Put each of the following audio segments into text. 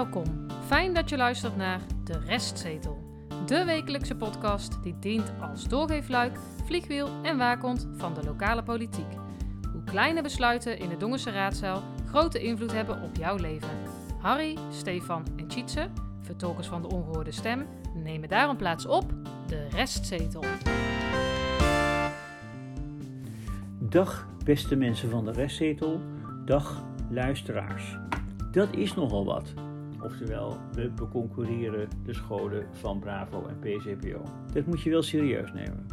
Welkom. Fijn dat je luistert naar De Restzetel. De wekelijkse podcast die dient als doorgeefluik, vliegwiel en waakhond van de lokale politiek. Hoe kleine besluiten in de Dongense raadzaal grote invloed hebben op jouw leven. Harry, Stefan en Tjitse, vertolkers van de ongehoorde stem, nemen daarom plaats op De Restzetel. Dag beste mensen van de restzetel, dag luisteraars. Dat is nogal wat. Oftewel, we beconcurreren de scholen van Bravo en PCPO. Dat moet je wel serieus nemen.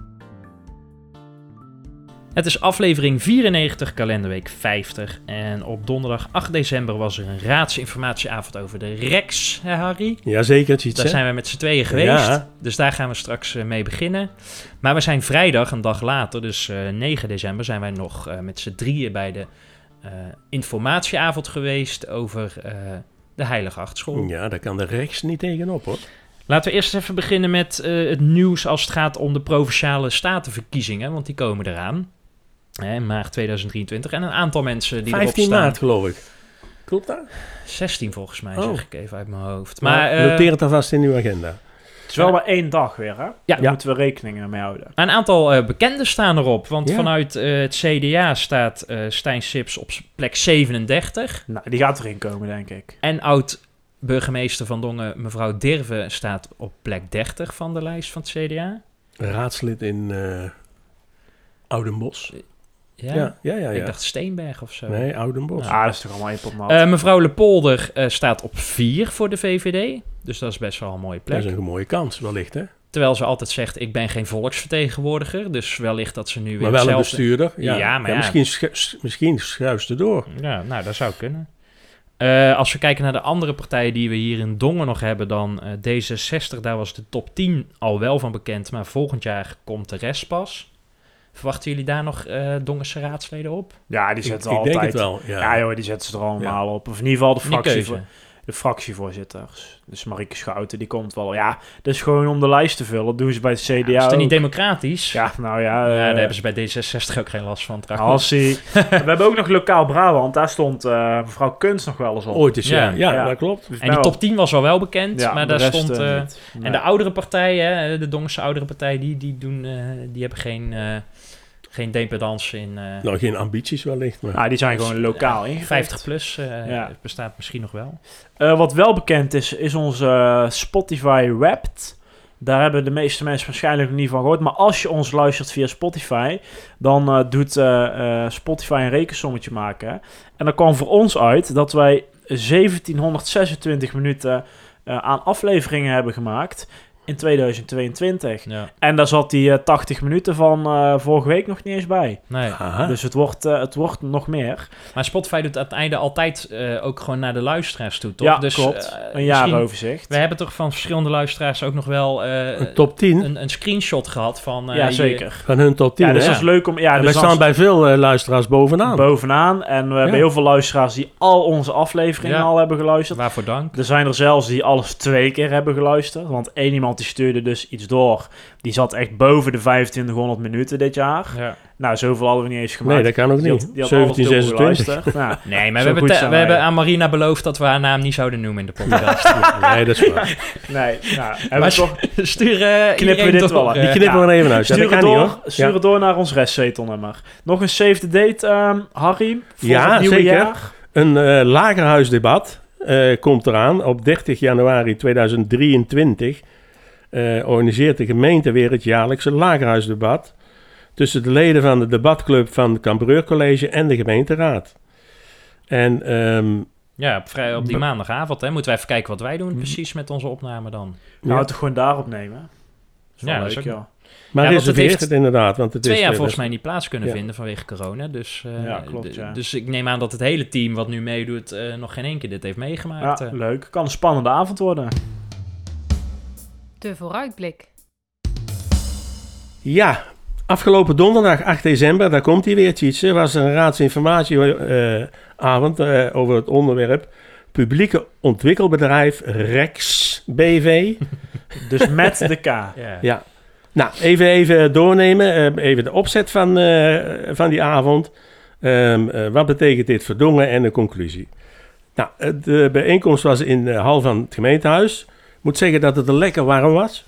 Het is aflevering 94, kalenderweek 50. En op donderdag 8 december was er een raadsinformatieavond over de REX, hè Harry? Jazeker, Tjitse. Daar zijn we met z'n tweeën geweest. Ja. Dus daar gaan we straks eh, mee beginnen. Maar we zijn vrijdag, een dag later, dus eh, 9 december, zijn wij nog eh, met z'n drieën bij de eh, informatieavond geweest over eh, de Heilige Achtschool. Ja, daar kan de rechts niet tegenop hoor. Laten we eerst even beginnen met eh, het nieuws als het gaat om de provinciale statenverkiezingen, want die komen eraan. Hè, in maart 2023. En een aantal mensen die 15 erop staan. maart geloof ik. Klopt dat? 16 volgens mij, Oh. zeg ik even uit mijn hoofd. Maar Maar eh, noteer het alvast in uw agenda. Het is wel maar één dag weer, hè? Ja. Daar Ja. moeten we rekening mee houden. een aantal eh, bekenden staan erop. Want Ja. vanuit eh, het CDA staat eh Stijn Sips op plek 37. Nou, die gaat erin komen, denk ik. En oud-burgemeester van Dongen, mevrouw Dirve, staat op plek 30 van de lijst van het CDA. Raadslid in eh Oudenbos. Ja, Ja, ja, ja. ja, ik dacht Steenberg of zo. Nee, Oudenbos. Ah, dat is toch allemaal één pot nat. Eh, mevrouw Lepolder eh, staat op 4 voor de VVD. Dus dat is best wel een mooie dat plek. is een mooie kans wellicht hè. Terwijl ze altijd zegt, ik ben geen volksvertegenwoordiger. Dus wellicht dat ze nu weer Maar wel een bestuurder. Ja, Ja, maar ja. Misschien, schu- misschien schuist er door. Ja, nou, dat zou kunnen. Eh, als we kijken naar de andere partijen die we hier in Dongen nog hebben, dan eh, D66, daar was de top 10 al wel van bekend, maar volgend jaar komt de rest pas. Verwachten jullie daar nog eh Dongense raadsleden op? ja, die Ik, zetten ik altijd... denk het wel. Ja. Ja, joh, die zetten ze er allemaal op. Of in ieder geval de, fractie, de fractievoorzitters. Dus Marieke Schouten, die komt wel... Ja, dat is gewoon om de lijst te vullen. Dat doen ze bij het CDA Ja, is dat niet democratisch? Ja, nou ja... Ja, eh, daar hebben ze bij D66 ook geen last van trouwens. Halsie. we hebben ook nog lokaal Brabant. Daar stond eh, mevrouw Kunst nog wel eens op. Ooit is ja. Ja. Ja, Ja. dat klopt. Dus En die wel- top 10 was al wel bekend, Ja, maar de daar rest, stond... eh, eh, niet. En Nee. de oudere partijen, hè, de Dongense oudere partij, die, die, doen, eh, die hebben geen, eh geen dependance in... eh, Nou, geen ambities wellicht. Maar. Ah, die zijn gewoon lokaal ingericht. 50 plus eh, Ja. bestaat misschien nog wel. Eh, wat wel bekend is, is onze eh, Spotify Wrapped. Daar hebben de meeste mensen waarschijnlijk nog niet van gehoord. Maar als je ons luistert via Spotify, dan eh, doet eh, eh, Spotify een rekensommetje maken. En dan kwam voor ons uit dat wij 1726 minuten eh, aan afleveringen hebben gemaakt in 2022. Ja. En daar zat die eh, 80 minuten van eh, vorige week nog niet eens bij. Nee. Aha. Dus het wordt, eh, het wordt nog meer. Maar Spotify doet aan het einde altijd eh, ook gewoon naar de luisteraars toe, toch? Ja, dus, klopt. eh, een jaaroverzicht. We hebben toch van verschillende luisteraars ook nog wel eh, een top 10 een, een screenshot gehad van... eh, ja, je- zeker. van hun top 10. Ja, dus dat is leuk om... Ja, en dus wij staan bij veel eh, luisteraars bovenaan. bovenaan. En we hebben heel veel luisteraars die al onze afleveringen Ja. al hebben geluisterd. Waarvoor dank. Er zijn er zelfs die alles twee keer hebben geluisterd. Want één iemand die stuurde dus iets door. Die zat echt boven de 2500 minuten dit jaar. Ja. Nou, zoveel hadden we niet eens gemaakt. nee, dat kan ook niet. had- die had alles dubbel 1726. geluisterd. Nou, Nee, maar we, hebben, te- we hebben aan Marina beloofd dat we haar naam niet zouden noemen in de podcast. nee, dat is waar. nee, nou, hebben maar we toch... stuur Knippen we dit door, wel uit. eh, Die knippen we er even uit. Ja, Stuur het niet door, hoor. stuur Ja. het door naar ons restzetelnummer. Nog een save the date, ehm, Harry, voor Ja, het nieuwe zeker. jaar. Een eh, lagerhuisdebat eh, komt eraan. Op 30 januari 2023 eh, organiseert de gemeente weer het jaarlijkse lagerhuisdebat tussen de leden van de debatclub van het Cambreur College en de gemeenteraad. En ehm, Ja, op, vrij, op die maandagavond hè, moeten we even kijken wat wij Mhm. doen precies met onze opname dan. Nou, ja, het toch gewoon daarop nemen. Dat is wel Ja, dat leuk, is ook- ja. maar Ja, het reserveert het inderdaad. Want het Twee is, jaar volgens dat- mij niet plaats kunnen ja. vinden vanwege corona. Dus, eh, Ja, klopt, ja. dus ik neem aan dat het hele team wat nu meedoet eh, nog geen één keer dit heeft meegemaakt. Ja, leuk. Kan een spannende avond worden. De vooruitblik. Ja, afgelopen donderdag 8 december, daar komt hij weer, Tjitse, was er een raadsinformatieavond eh, over het onderwerp Publieke Ontwikkelbedrijf REX BV. Dus met de K. Ja. Ja. Nou, even, even doornemen, eh, even de opzet van, eh, van die avond. Ehm, eh, wat betekent dit voor Dongen en de conclusie? Nou, eh, de bijeenkomst was in de hal van het gemeentehuis. Ik moet zeggen dat het er lekker warm was.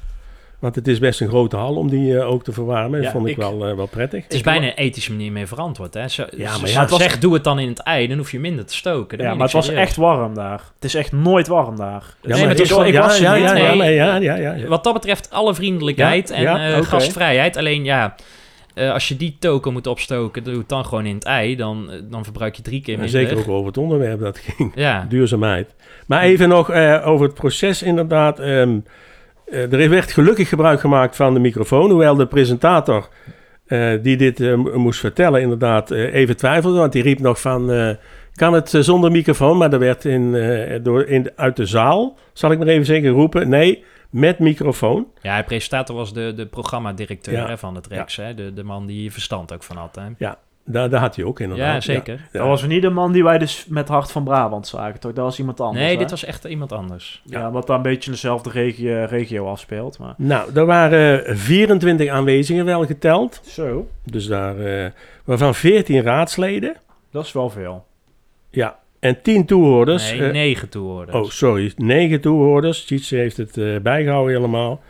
Want het is best een grote hal om die eh, ook te verwarmen. Dat Ja, vond ik, ik- wel, eh, wel prettig. Het is bijna een ethische manier mee verantwoord. Hè? Zo, Ja, maar ja, het was- zegt, doe het dan in het ei, dan hoef je minder te stoken. Ja, maar het was echt warm daar. Het is echt nooit warm daar. Ja, Nee, maar het is wel- ik ja, was ja, ja, ja, ja, ja, ja, ja. Wat dat betreft alle vriendelijkheid Ja, en ja, eh, gastvrijheid. Alleen ja, eh, als je die token moet opstoken, doe het dan gewoon in het ei. Dan, eh, dan verbruik je drie keer En minder. zeker ook over het onderwerp dat ging. Ja, Duurzaamheid. Maar even nog eh, over het proces inderdaad. Ehm, eh, er werd gelukkig gebruik gemaakt van de microfoon. Hoewel de presentator die dit mo- moest vertellen inderdaad even twijfelde. Want die riep nog van... kan het zonder microfoon? Maar er werd in, door, in, uit de zaal, zal ik maar even zeggen, roepen... Nee, met microfoon. ja de presentator was de, de programmadirecteur Ja. hè, van het Rex. Hè? De, de man die verstand ook van had. Hè? Daar, daar had hij ook inderdaad. Ja, zeker. Ja. Dat was niet de man die wij dus met Hart van Brabant zagen, toch? Dat was iemand anders, Nee, hè? dit was echt iemand anders. Ja, wat daar een beetje in dezelfde regio, regio afspeelt, maar... Nou, er waren 24 aanwezigen wel geteld. Zo, Dus daar, eh, waarvan 14 raadsleden. dat is wel veel. Ja, en 10 toehoorders. nee, eh, negen toehoorders. Oh, sorry. Negen toehoorders. Tjitse heeft het eh, bijgehouden helemaal.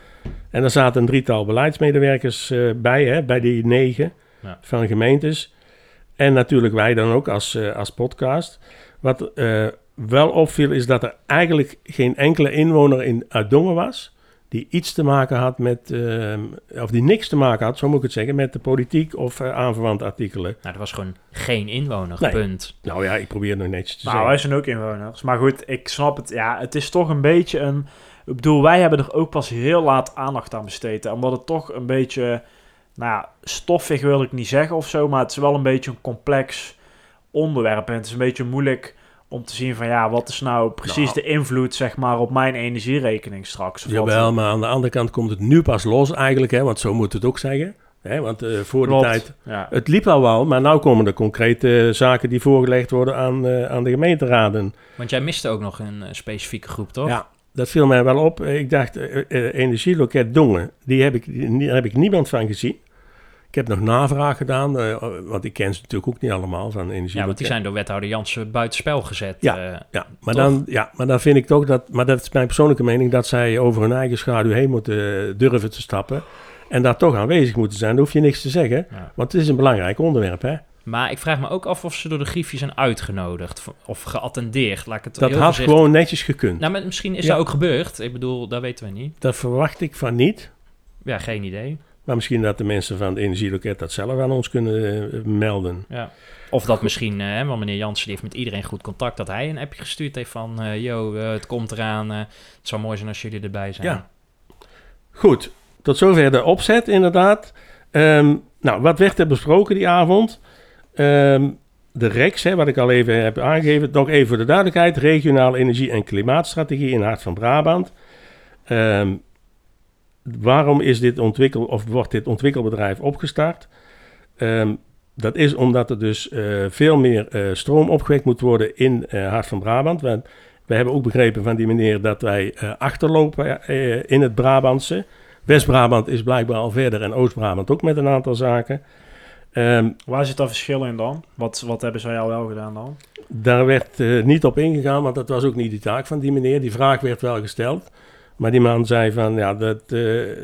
En er zaten een drietal beleidsmedewerkers eh, bij, hè, bij die negen Ja. van gemeentes. En natuurlijk wij dan ook als, als podcast. Wat wel opviel is dat er eigenlijk geen enkele inwoner in uit Dongen was... die iets te maken had met... eh, of die niks te maken had, zo moet ik het zeggen... met de politiek of eh, aanverwante artikelen. Nou, er was gewoon geen inwoner, Nee. punt. Nou ja, ik probeer het nog netjes te Nou, zeggen. wij zijn ook inwoners. Maar goed, ik snap het. Ja, het is toch een beetje een... Ik bedoel, wij hebben er ook pas heel laat aandacht aan besteed. Omdat het toch een beetje... Nou ja, stoffig wil ik niet zeggen of zo. Maar het is wel een beetje een complex onderwerp. En het is een beetje moeilijk om te zien van... Ja, wat is nou precies Nou. de invloed, zeg maar, op mijn energierekening straks? Of wat- Jawel, maar aan de andere kant komt het nu pas los eigenlijk, hè, want zo moet het ook zeggen. Hè, want eh, voor die Klopt. tijd, Ja. het liep al wel, maar nu komen er concrete zaken die voorgelegd worden aan, eh, aan de gemeenteraden. Want jij miste ook nog een eh, specifieke groep, toch? Ja, dat viel mij wel op. Eh, Ik dacht, eh, eh, energieloket Dongen, die heb ik, die, daar heb ik niemand van gezien. Ik heb nog navraag gedaan, eh, want ik ken ze natuurlijk ook niet allemaal van energieloket. Ja, want die zijn door wethouder Jansen buitenspel gezet. Ja. eh. Ja, maar Toch? dan, ja, maar dan vind ik toch dat, maar dat is mijn persoonlijke mening, dat zij over hun eigen schaduw heen moeten durven te stappen. En daar toch aanwezig moeten zijn. Daar hoef je niks te zeggen, Ja. want het is een belangrijk onderwerp. Hè? Maar ik vraag me ook af of ze door de griffie zijn uitgenodigd of geattendeerd. Laat ik het Dat had gewoon netjes gekund. Nou, maar misschien is Ja. dat ook gebeurd. Ik bedoel, dat weten we niet. Dat verwacht ik van niet. Ja, geen idee. Maar misschien dat de mensen van het energieloket dat zelf aan ons kunnen eh, melden. Ja. Of dat misschien, eh, want meneer Jansen die heeft met iedereen goed contact, dat hij een appje gestuurd heeft van, eh yo, het komt eraan, het zou mooi zijn als jullie erbij zijn. Ja. Goed, tot zover de opzet inderdaad. Ehm, nou, wat werd er besproken die avond? Ehm, de REX, hè, wat ik al even heb aangegeven. Nog even voor de duidelijkheid. Regionale energie- en klimaatstrategie in Hart van Brabant. Ehm, waarom is dit ontwikkel, of wordt dit ontwikkelbedrijf opgestart? Ehm, dat is omdat er dus eh, veel meer eh, stroom opgewekt moet worden in eh, Hart van Brabant. Want we hebben ook begrepen van die meneer dat wij achterlopen in het Brabantse. West-Brabant is blijkbaar al verder en Oost-Brabant ook met een aantal zaken. Ehm, Waar zit dat verschil in dan? Wat, wat hebben zij al wel gedaan dan? daar werd niet op ingegaan, want dat was ook niet de taak van die meneer. Die vraag werd wel gesteld. Maar die man zei van, ja, dat, eh,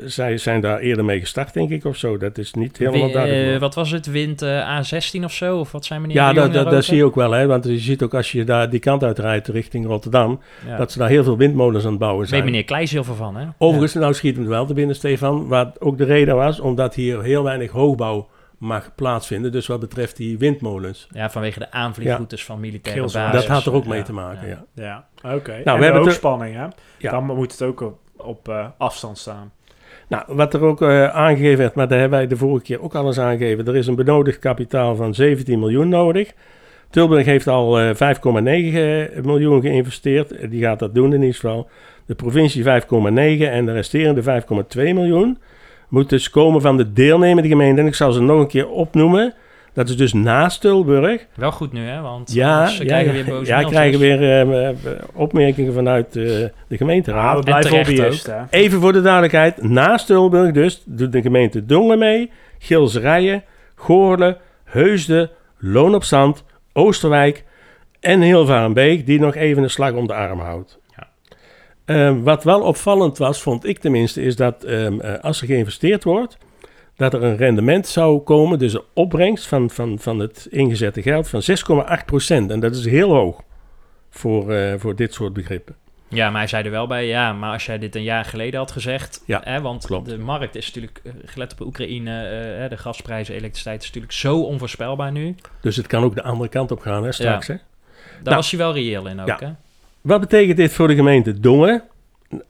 zij zijn daar eerder mee gestart, denk ik, of zo. Dat is niet helemaal duidelijk. eh, wat was het, wind eh, A16 of zo? Of wat zijn meneer ja, dat, dat, zie je ook wel, hè. Want je ziet ook als je daar die kant uitrijdt richting Rotterdam... Ja. dat ze daar heel veel windmolens aan het bouwen Weet zijn. meneer Kleijs heel veel van, hè? Overigens, nou schiet me wel te binnen, Stefan, wat ook de reden was, omdat hier heel weinig hoogbouw mag plaatsvinden. Dus wat betreft die windmolens. Ja, vanwege de aanvliegroutes van militaire bases. dat had er ook mee Ja, te maken, ja. Ja, oké. we en de hebben het er- hoogspanning, hè? Ja. Dan moet het ook op, op eh, afstand staan. Nou, wat er ook eh, aangegeven werd, maar daar hebben wij de vorige keer ook al eens aangegeven. Er is een benodigd kapitaal van 17 miljoen nodig. Tilburg heeft al eh, 5,9 miljoen geïnvesteerd. Eh, Die gaat dat doen in ieder geval. De provincie 5,9 en de resterende 5,2 miljoen moet dus komen van de deelnemende gemeenten. En ik zal ze nog een keer opnoemen. Dat is dus naast Tilburg. Wel goed nu, hè? Want Ja, anders ja, krijgen ja, weer boze ja, krijgen weer eh, eh, opmerkingen vanuit eh, de gemeenteraad. Ja, we blijven hobbyist? Even voor de duidelijkheid, naast Tilburg dus doet de gemeente Dongen mee, Gilserijen, Goorle, Heusden, Loon op Zand, Oosterwijk en Hilvarenbeek die nog even een slag om de arm houdt. Ehm, wat wel opvallend was, vond ik tenminste, is dat ehm, eh, als er geïnvesteerd wordt, dat er een rendement zou komen, dus een opbrengst van, van, van het ingezette geld van 6,8%. En dat is heel hoog voor, eh, voor dit soort begrippen. Ja, maar hij zei er wel bij, ja, maar als jij dit een jaar geleden had gezegd, Ja, hè, want klopt. de markt is natuurlijk, eh, gelet op Oekraïne, de gasprijzen, elektriciteit is natuurlijk zo onvoorspelbaar nu. Dus het kan ook de andere kant op gaan hè, straks. Hè? Daar Nou, was hij wel reëel in ook, ja. hè? Wat betekent dit voor de gemeente Dongen?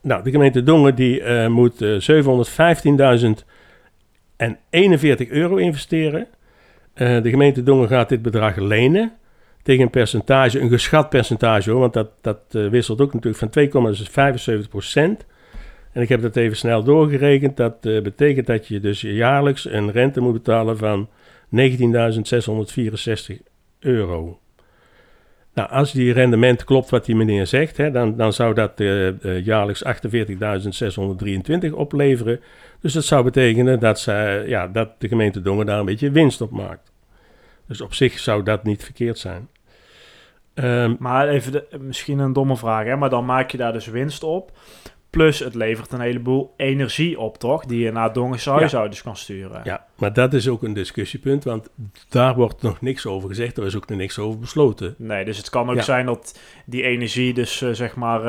Nou, de gemeente Dongen die eh, moet eh 715.041 euro investeren. Eh, de gemeente Dongen gaat dit bedrag lenen tegen een percentage, een geschat percentage hoor, want dat, dat eh, wisselt ook natuurlijk van 2,75 procent. En ik heb dat even snel doorgerekend. Dat eh, betekent dat je dus jaarlijks een rente moet betalen van 19.664 euro. Nou, als die rendement klopt wat die meneer zegt, hè, dan, dan zou dat eh, eh, jaarlijks 48.623 opleveren. Dus dat zou betekenen dat, ze, ja, dat de gemeente Dongen daar een beetje winst op maakt. Dus op zich zou dat niet verkeerd zijn. Ehm, Maar even misschien een domme vraag, hè? maar dan maak je daar dus winst op. Plus het levert een heleboel energie op, toch? Die je naar Dongensuizuiders kan sturen. ja, maar dat is ook een discussiepunt, want daar wordt nog niks over gezegd. Er is ook nog niks over besloten. Nee, dus het kan ook Ja. zijn dat die energie dus eh, zeg maar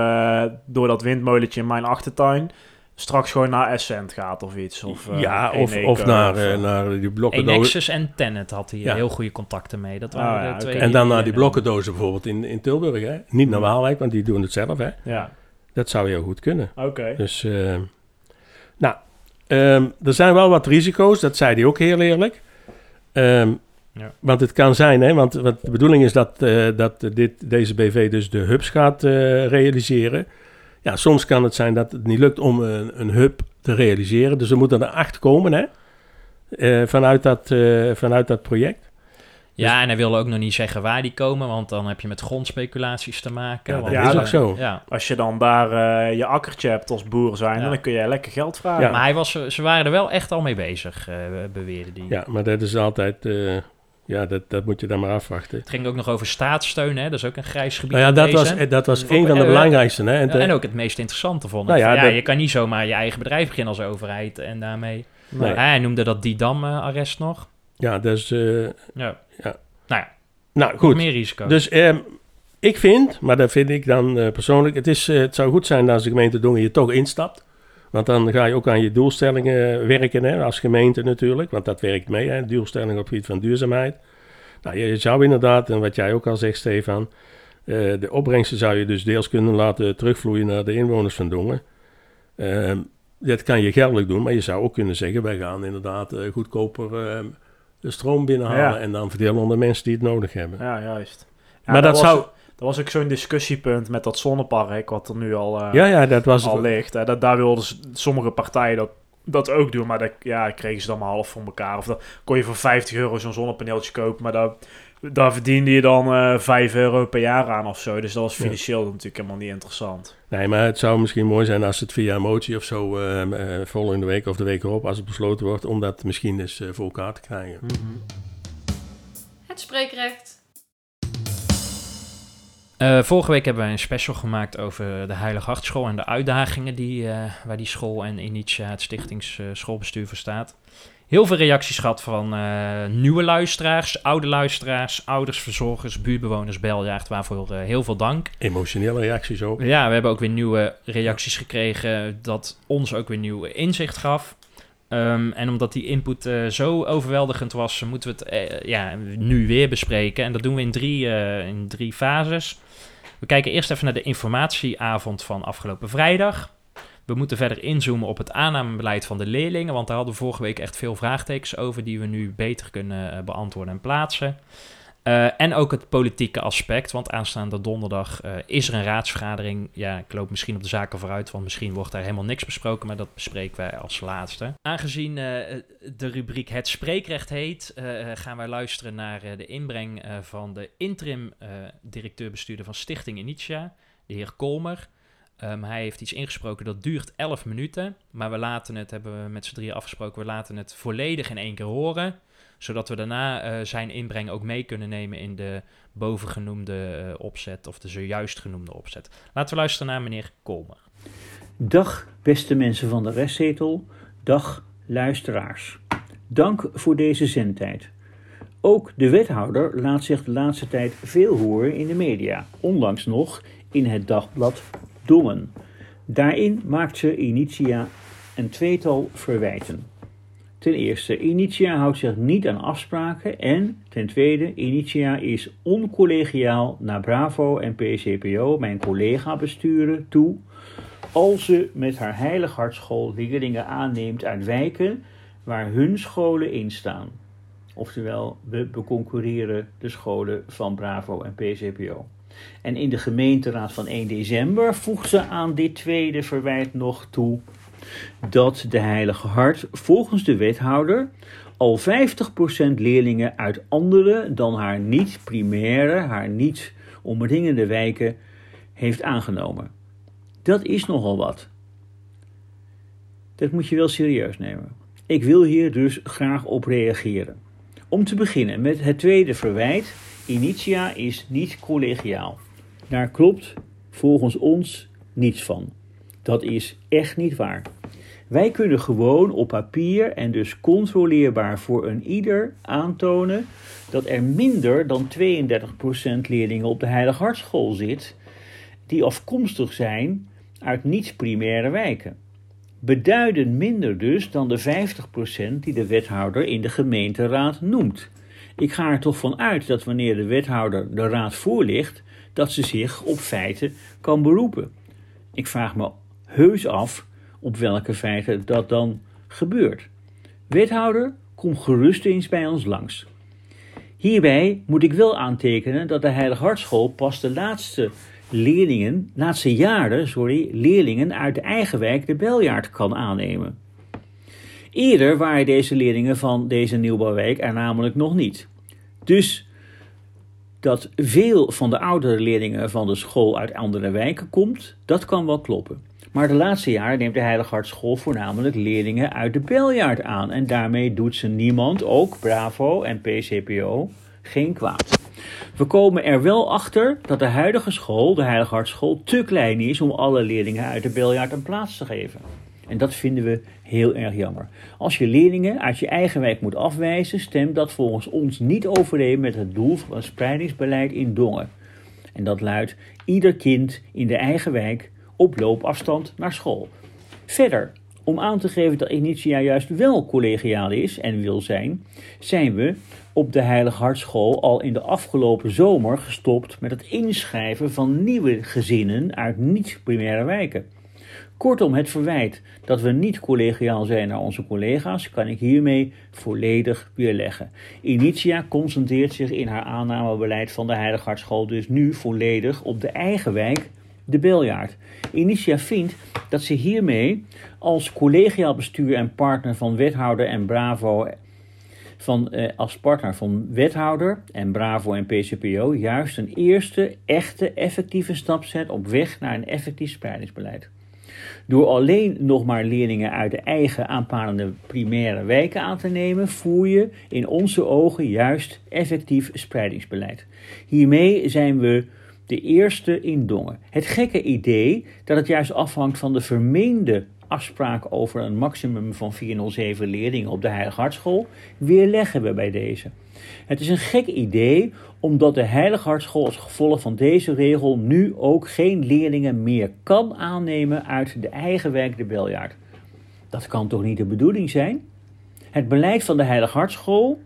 eh, door dat windmolentje in mijn achtertuin straks gewoon naar Essent gaat of iets. Of, eh, ja, of, Eneco of naar, naar die blokkendozen. Enexis en Tenet had hij Ja. heel goede contacten mee. Dat Ah, waren ja, de twee. En dan naar die blokkendozen bijvoorbeeld in, in Tilburg. Hè? Niet naar Waalwijk, want die doen het zelf. Hè? Ja, Dat zou heel goed kunnen. oké. Dus, eh, nou, ehm, er zijn wel wat risico's, dat zei hij ook heel eerlijk. Ehm, Ja. Want het kan zijn, hè, want, want de bedoeling is dat, eh, dat dit, deze BV dus de hubs gaat eh, realiseren. Ja, soms kan het zijn dat het niet lukt om een, een hub te realiseren. Dus er moeten er acht komen hè, eh, vanuit, dat, vanuit dat project. Ja, en hij wilde ook nog niet zeggen waar die komen, want dan heb je met grondspeculaties te maken. Ja, dat want, is ook zo. Ja. Als je dan daar eh, je akkertje hebt als boer zijn, Ja. dan kun je lekker geld vragen. Ja. Maar hij was, ze waren er wel echt al mee bezig, eh beweerde die. Ja, maar dat is altijd, eh, ja, dat, dat moet je dan maar afwachten. Het ging ook nog over staatssteun, hè? dat is ook een grijs gebied. Nou ja, dat deze. was, dat was een van de belangrijkste. Hè? En Ja, te- en ook het meest interessante vond ik. Nou ja, ja, dat- je kan niet zomaar je eigen bedrijf beginnen als overheid en daarmee... Nee. Hij noemde dat Didam-arrest nog. ja, dus, eh, Ja. Ja. Nou ja, nou goed. meer risico. Dus ehm, ik vind, maar dat vind ik dan eh, persoonlijk, het, is, eh, het zou goed zijn als de gemeente Dongen je toch instapt. Want dan ga je ook aan je doelstellingen werken, hè, als gemeente natuurlijk. Want dat werkt mee, hè, doelstellingen op het gebied van duurzaamheid. Nou, je, zou inderdaad, en wat jij ook al zegt, Stefan, eh, de opbrengsten zou je dus deels kunnen laten terugvloeien naar de inwoners van Dongen. Ehm, dat kan je geldelijk doen, maar je zou ook kunnen zeggen, wij gaan inderdaad goedkoper ehm, de stroom binnenhalen en dan verdelen onder mensen die het nodig hebben. Ja, juist. Maar dat was, zou- Dat was ook zo'n discussiepunt met dat zonnepark, wat er nu al, eh, Ja, ja, dat was al ligt. Hè. Dat, daar wilden sommige partijen dat, dat ook doen, maar dat ja, kregen ze dan maar half voor elkaar. Of dan kon je voor 50 euro zo'n zonnepaneeltje kopen, maar daar, daar verdiende je dan eh 5 euro per jaar aan of zo. Dus dat was Ja. financieel natuurlijk helemaal niet interessant. Nee, maar het zou misschien mooi zijn als het via een motie of zo ehm, eh, volgende week of de week erop, als het besloten wordt, om dat misschien eens eh, voor elkaar te krijgen. Het spreekrecht. Eh, vorige week hebben wij een special gemaakt over de Heilige Hartschool en de uitdagingen die, eh, waar die school en Initia, het stichtingsschoolbestuur, voor staat. Heel veel reacties gehad van eh, nieuwe luisteraars, oude luisteraars, ouders, verzorgers, buurtbewoners, beljaard, waarvoor eh, heel veel dank. Emotionele reacties ook. Ja, we hebben ook weer nieuwe reacties gekregen dat ons ook weer nieuw inzicht gaf. Ehm, en omdat die input eh, zo overweldigend was, moeten we het ja, nu weer bespreken. En dat doen we in drie, in drie fases. We kijken eerst even naar de informatieavond van afgelopen vrijdag. We moeten verder inzoomen op het aannamebeleid van de leerlingen, want daar hadden we vorige week echt veel vraagtekens over die we nu beter kunnen eh, beantwoorden en plaatsen. Eh, en ook het politieke aspect, want aanstaande donderdag eh, is er een raadsvergadering. Ja, ik loop misschien op de zaken vooruit, want misschien wordt daar helemaal niks besproken, maar dat bespreken wij als laatste. Aangezien de rubriek Het Spreekrecht heet, gaan wij luisteren naar de inbreng van de interim directeur-bestuurder van Stichting Initia, de heer Kolmer. Ehm, hij heeft iets ingesproken dat duurt 11 minuten, maar we laten het, hebben we met z'n drieën afgesproken, we laten het volledig in één keer horen. Zodat we daarna eh, zijn inbreng ook mee kunnen nemen in de bovengenoemde eh, opzet of de zojuist genoemde opzet. Laten we luisteren naar meneer Kolmer. Dag beste mensen van de restzetel, dag luisteraars. Dank voor deze zendtijd. Ook de wethouder laat zich de laatste tijd veel horen in de media, onlangs nog in het dagblad Daarin maakt ze Initia een tweetal verwijten. Ten eerste, Initia houdt zich niet aan afspraken en ten tweede, Initia is oncollegiaal naar Bravo en PCPO, mijn collega-besturen, toe als ze met haar Heilig Hartschool leerlingen aanneemt uit wijken waar hun scholen in staan. Oftewel, we beconcurreren de scholen van Bravo en PCPO. En in de gemeenteraad van 1 december voegt ze aan dit tweede verwijt nog toe dat de Heilige Hart volgens de wethouder al 50% leerlingen uit andere dan haar niet primaire, haar niet omringende wijken heeft aangenomen. Dat is nogal wat. Dat moet je wel serieus nemen. Ik wil hier dus graag op reageren. Om te beginnen met het tweede verwijt. Initia is niet collegiaal. Daar klopt volgens ons niets van. Dat is echt niet waar. Wij kunnen gewoon op papier en dus controleerbaar voor een ieder aantonen dat er minder dan 32% leerlingen op de Heilig Hartschool zit die afkomstig zijn uit niet-primaire wijken. Beduidend minder dus dan de 50% die de wethouder in de gemeenteraad noemt. Ik ga er toch van uit dat wanneer de wethouder de raad voorligt, dat ze zich op feiten kan beroepen. Ik vraag me heus af op welke feiten dat dan gebeurt. Wethouder, kom gerust eens bij ons langs. Hierbij moet ik wel aantekenen dat de Heilig Hartschool pas de laatste leerlingen, laatste jaren, sorry, leerlingen uit de eigen wijk de beljaard kan aannemen. Eerder waren deze leerlingen van deze nieuwbouwwijk er namelijk nog niet. Dus dat veel van de oudere leerlingen van de school uit andere wijken komt, dat kan wel kloppen. Maar de laatste jaren neemt de Heiligartschool voornamelijk leerlingen uit de beljaard aan. En daarmee doet ze niemand, ook Bravo en PCPO, geen kwaad. We komen er wel achter dat de huidige school, de Heiligartschool, te klein is om alle leerlingen uit de beljaard een plaats te geven. En dat vinden we heel erg jammer. Als je leerlingen uit je eigen wijk moet afwijzen, stemt dat volgens ons niet overeen met het doel van een spreidingsbeleid in Dongen. En dat luidt ieder kind in de eigen wijk op loopafstand naar school. Verder, om aan te geven dat Initia juist wel collegiaal is en wil zijn, zijn we op de Heilig Hartschool al in de afgelopen zomer gestopt met het inschrijven van nieuwe gezinnen uit niet-primaire wijken. Kortom, het verwijt dat we niet collegiaal zijn naar onze collega's, kan ik hiermee volledig weerleggen. Initia concentreert zich in haar aannamebeleid van de Heilig Hartschool dus nu volledig op de eigen wijk de Beljaard. Initia vindt dat ze hiermee als collegiaal bestuur en partner van wethouder en Bravo van, eh, als partner van wethouder en Bravo en PCPO juist een eerste echte effectieve stap zet op weg naar een effectief spreidingsbeleid. Door alleen nog maar leerlingen uit de eigen aanpalende primaire wijken aan te nemen, voer je in onze ogen juist effectief spreidingsbeleid. Hiermee zijn we de eerste in Dongen. Het gekke idee dat het juist afhangt van de vermeende afspraak over een maximum van 407 leerlingen op de Heilige Hartschool weerleggen we bij deze. Het is een gek idee omdat de Heilige Hartschool als gevolg van deze regel nu ook geen leerlingen meer kan aannemen uit de eigen wijk de Beljaard. Dat kan toch niet de bedoeling zijn? Het beleid van de Heilige Hartschool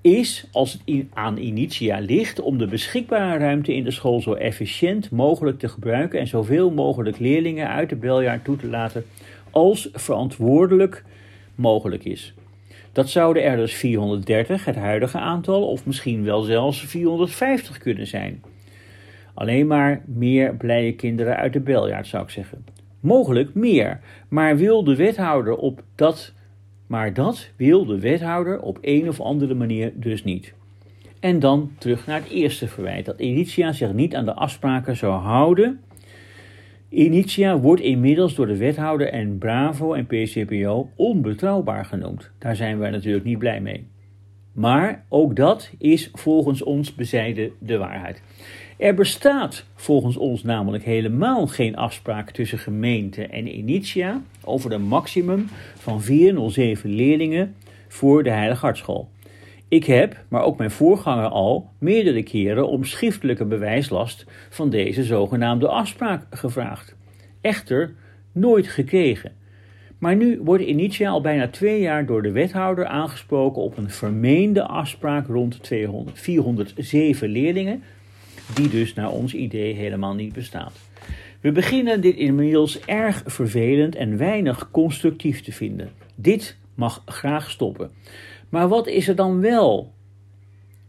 is, als het aan Initia ligt, om de beschikbare ruimte in de school zo efficiënt mogelijk te gebruiken en zoveel mogelijk leerlingen uit de beljaar toe te laten als verantwoordelijk mogelijk is. Dat zouden er dus 430, het huidige aantal, of misschien wel zelfs 450 kunnen zijn. Alleen maar meer blije kinderen uit de beljaard, zou ik zeggen. Mogelijk meer, maar wil de wethouder op dat maar dat wil de wethouder op een of andere manier dus niet. En dan terug naar het eerste verwijt, dat Initia zich niet aan de afspraken zou houden. Initia wordt inmiddels door de wethouder en Bravo en PCPO onbetrouwbaar genoemd. Daar zijn wij natuurlijk niet blij mee. Maar ook dat is volgens ons bezijden de waarheid. Er bestaat volgens ons namelijk helemaal geen afspraak tussen gemeente en Initia over een maximum van 407 leerlingen voor de Heilige Hartschool. Ik heb, maar ook mijn voorganger al, meerdere keren om schriftelijke bewijslast van deze zogenaamde afspraak gevraagd. Echter, nooit gekregen. Maar nu wordt Initia al bijna twee jaar door de wethouder aangesproken op een vermeende afspraak rond 200, 407 leerlingen, die dus naar ons idee helemaal niet bestaat. We beginnen dit inmiddels erg vervelend en weinig constructief te vinden. Dit mag graag stoppen. Maar wat is er dan wel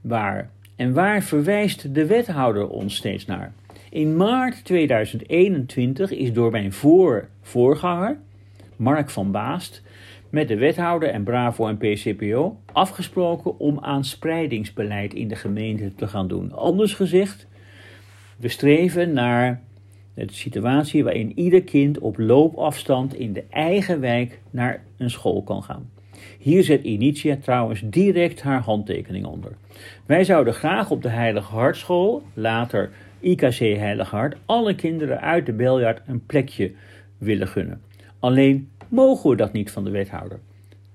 waar? En waar verwijst de wethouder ons steeds naar? In maart 2021 is door mijn voor voorganger, Mark van Baast, met de wethouder en Bravo en PCPO afgesproken om aan spreidingsbeleid in de gemeente te gaan doen. Anders gezegd, we streven naar de situatie waarin ieder kind op loopafstand in de eigen wijk naar een school kan gaan. Hier zet Initia trouwens direct haar handtekening onder. Wij zouden graag op de Heilige Hartschool, later IKC Heilige Hart, alle kinderen uit de Beljart een plekje willen gunnen. Alleen mogen we dat niet van de wethouder.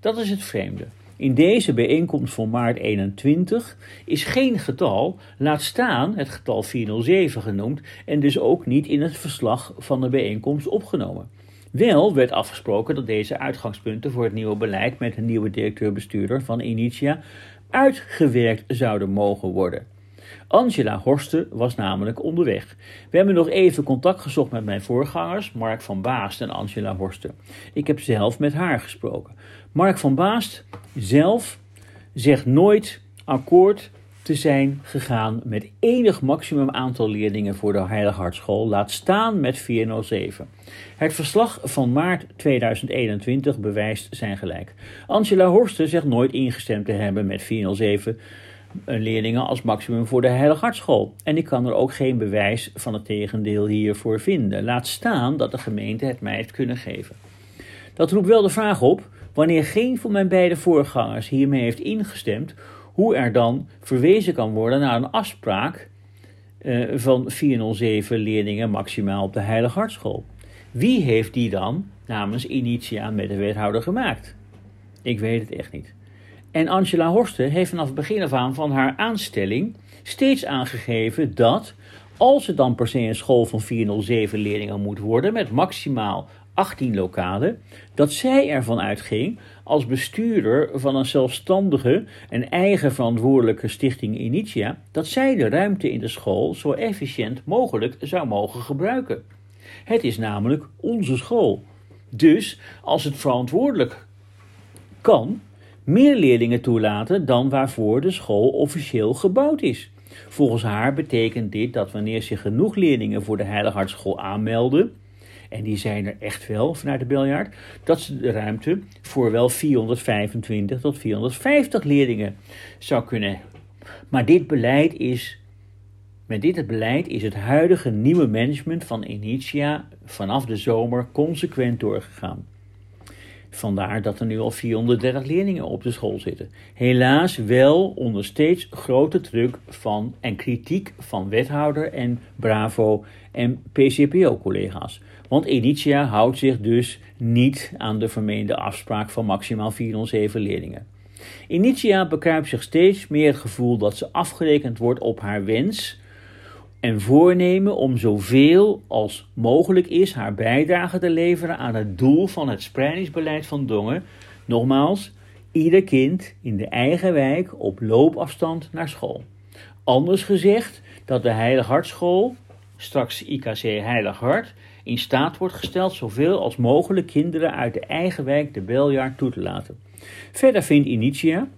Dat is het vreemde. In deze bijeenkomst van maart 21 is geen getal, laat staan het getal 407 genoemd en dus ook niet in het verslag van de bijeenkomst opgenomen. Wel werd afgesproken dat deze uitgangspunten voor het nieuwe beleid met een nieuwe directeur-bestuurder van Initia uitgewerkt zouden mogen worden. Angela Horsten was namelijk onderweg. We hebben nog even contact gezocht met mijn voorgangers, Mark van Baast en Angela Horsten. Ik heb zelf met haar gesproken. Mark van Baast zelf zegt nooit akkoord te zijn gegaan met enig maximum aantal leerlingen voor de Heilige Hartschool, laat staan met 407. Het verslag van maart 2021 bewijst zijn gelijk. Angela Horsten zegt nooit ingestemd te hebben met 407 leerlingen als maximum voor de Heilige Hartschool. En ik kan er ook geen bewijs van het tegendeel hiervoor vinden. Laat staan dat de gemeente het mij heeft kunnen geven. Dat roept wel de vraag op, wanneer geen van mijn beide voorgangers hiermee heeft ingestemd, hoe er dan verwezen kan worden naar een afspraak uh, van 407 leerlingen maximaal op de Heilige Hartschool. Wie heeft die dan namens Initia met de wethouder gemaakt? Ik weet het echt niet. En Angela Horsten heeft vanaf het begin af aan van haar aanstelling steeds aangegeven dat, als het dan per se een school van 407 leerlingen moet worden, met maximaal 18 lokalen, dat zij ervan uitging als bestuurder van een zelfstandige en eigen verantwoordelijke stichting Initia, dat zij de ruimte in de school zo efficiënt mogelijk zou mogen gebruiken. Het is namelijk onze school. Dus als het verantwoordelijk kan, meer leerlingen toelaten dan waarvoor de school officieel gebouwd is. Volgens haar betekent dit dat wanneer zich genoeg leerlingen voor de Heilige Hartschool aanmelden, en die zijn er echt wel vanuit de biljart, dat ze de ruimte voor wel 425 tot 450 leerlingen zou kunnen. Maar dit beleid is, met dit beleid is het huidige nieuwe management van Initia vanaf de zomer consequent doorgegaan. Vandaar dat er nu al 430 leerlingen op de school zitten. Helaas wel onder steeds grote druk van en kritiek van wethouder en Bravo en PCPO-collega's. Want Initia houdt zich dus niet aan de vermeende afspraak van maximaal 407 leerlingen. Initia bekruipt zich steeds meer het gevoel dat ze afgerekend wordt op haar wens en voornemen om zoveel als mogelijk is haar bijdrage te leveren aan het doel van het spreidingsbeleid van Dongen. Nogmaals, ieder kind in de eigen wijk op loopafstand naar school. Anders gezegd dat de Heilig Hartschool, straks IKC Heilig Hart, in staat wordt gesteld zoveel als mogelijk kinderen uit de eigen wijk de beljaar toe te laten. Verder vindt Initia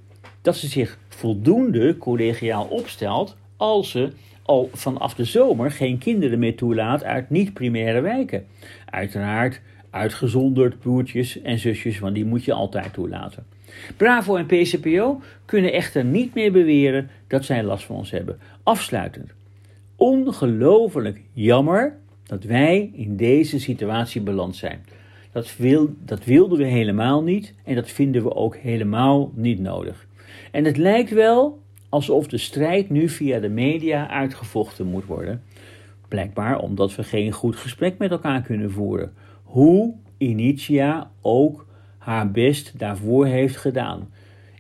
dat ze zich voldoende collegiaal opstelt als ze al vanaf de zomer geen kinderen meer toelaat uit niet-primaire wijken. Uiteraard uitgezonderd broertjes en zusjes, want die moet je altijd toelaten. Bravo en PCPO kunnen echter niet meer beweren dat zij last van ons hebben. Afsluitend. Ongelooflijk jammer dat wij in deze situatie beland zijn. Dat, wil, dat wilden we helemaal niet en dat vinden we ook helemaal niet nodig. En het lijkt wel alsof de strijd nu via de media uitgevochten moet worden. Blijkbaar omdat we geen goed gesprek met elkaar kunnen voeren. Hoe Initia ook haar best daarvoor heeft gedaan.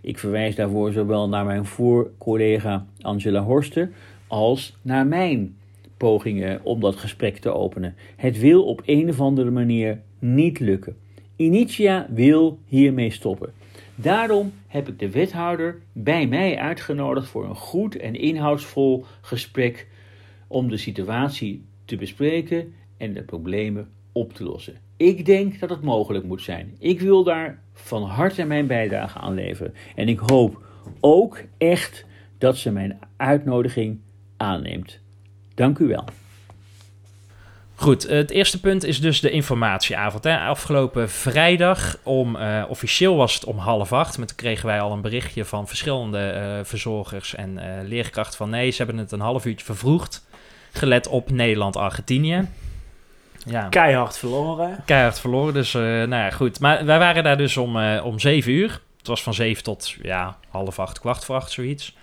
Ik verwijs daarvoor zowel naar mijn voorcollega Angela Horster als naar mijn pogingen om dat gesprek te openen. Het wil op een of andere manier niet lukken. Initia wil hiermee stoppen. Daarom heb ik de wethouder bij mij uitgenodigd voor een goed en inhoudsvol gesprek om de situatie te bespreken en de problemen op te lossen. Ik denk dat het mogelijk moet zijn. Ik wil daar van harte mijn bijdrage aan leveren. En ik hoop ook echt dat ze mijn uitnodiging aanneemt. Dank u wel. Goed, het eerste punt is dus de informatieavond. Hè. Afgelopen vrijdag, om, uh, officieel was het om half acht, maar toen kregen wij al een berichtje van verschillende uh, verzorgers en uh, leerkrachten van nee, ze hebben het een half uurtje vervroegd, gelet op Nederland-Argentinië. Ja. Keihard verloren. Keihard verloren, dus nou ja, goed. Maar wij waren daar dus om, om zeven uur. Het was van zeven tot ja, half acht, kwart voor acht, zoiets.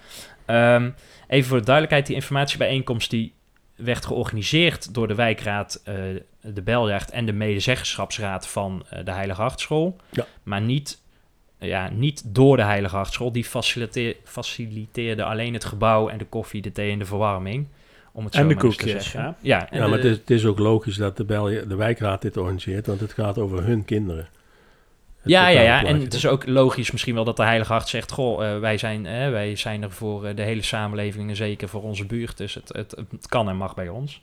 Um, even voor de duidelijkheid, die informatiebijeenkomst die werd georganiseerd door de wijkraad, uh, de Belrecht en de medezeggenschapsraad van uh, de Heilige Hartschool. Ja. Maar niet, ja, niet door de Heilige Hartschool. Die faciliteer, faciliteerde alleen het gebouw en de koffie, de thee en de verwarming. Om het en zo de koekjes. zeggen. Ja. Ja, en Ja, maar het is, het is ook logisch dat de, Bel de wijkraad dit organiseert, want het gaat over hun kinderen. Ja, ja, ja. En het is ook logisch misschien wel dat de Heilige Hart zegt... Goh, eh, wij, zijn, eh, wij zijn er voor eh, de hele samenleving en zeker voor onze buurt. Dus het, het, het kan en mag bij ons.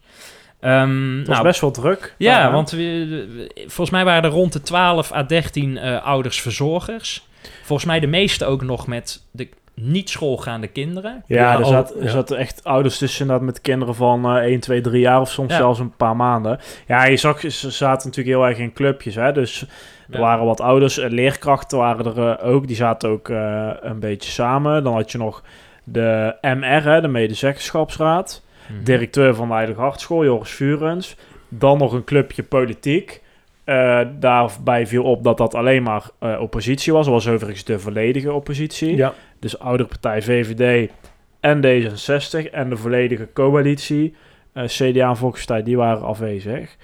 Ehm, was nou, best wel druk. Ja, want we, volgens mij waren er rond de 12 à 13 eh, ouders verzorgers. Volgens mij de meeste ook nog met de niet schoolgaande kinderen. Ja, er, al- zat, er ja. zaten echt ouders tussen dat met kinderen van eh 1, 2, 3 jaar of soms Ja. zelfs een paar maanden. Ja, je zag, ze zaten natuurlijk heel erg in clubjes. Hè? Dus er waren wat ouders, leerkrachten waren er eh, ook. Die zaten ook eh, een beetje samen. Dan had je nog de MR, hè, de medezeggenschapsraad. Mhm. Directeur van de Heilige Hartschool, Joris Vurens. Dan nog een clubje politiek. Eh, daarbij viel op dat dat alleen maar oppositie was. Dat was overigens de volledige oppositie. Ja, Dus ouderpartij VVD en D66 en de volledige coalitie, CDA en Volkspartij, die waren afwezig.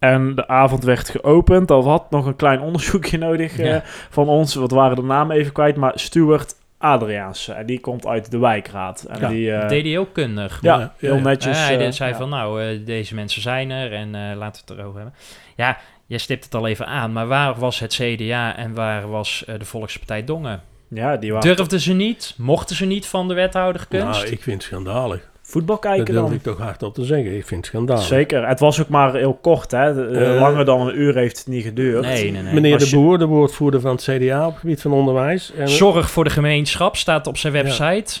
En de avond werd geopend. Dat had nog een klein onderzoekje nodig eh, van ons. Wat waren de namen even kwijt. Maar Stuart Adriaanse. En die komt uit de wijkraad. En Ja, die, eh, deed hij ook kundig. ja, Ja, heel ja. netjes. Hij eh, zei ja. van, nou, eh, deze mensen zijn er en eh, laten we het erover hebben. Ja, jij stipt het al even aan, maar waar was het CDA en waar was eh, de Volkspartij Dongen? Ja, die waren Durfden ze niet? Mochten ze niet van de wethouder kunst? nou, ik vind het schandalig. Voetbal Dat kijken durf dan. ik toch hardop te zeggen. Ik vind het schandalig. Zeker. Het was ook maar heel kort. Hè. De- eh, Eh, langer dan een uur heeft het niet geduurd. nee, nee, nee. Meneer Als De Boer, de woordvoerder van het CDA op het gebied van onderwijs. En, Zorg voor de gemeenschap staat op zijn website.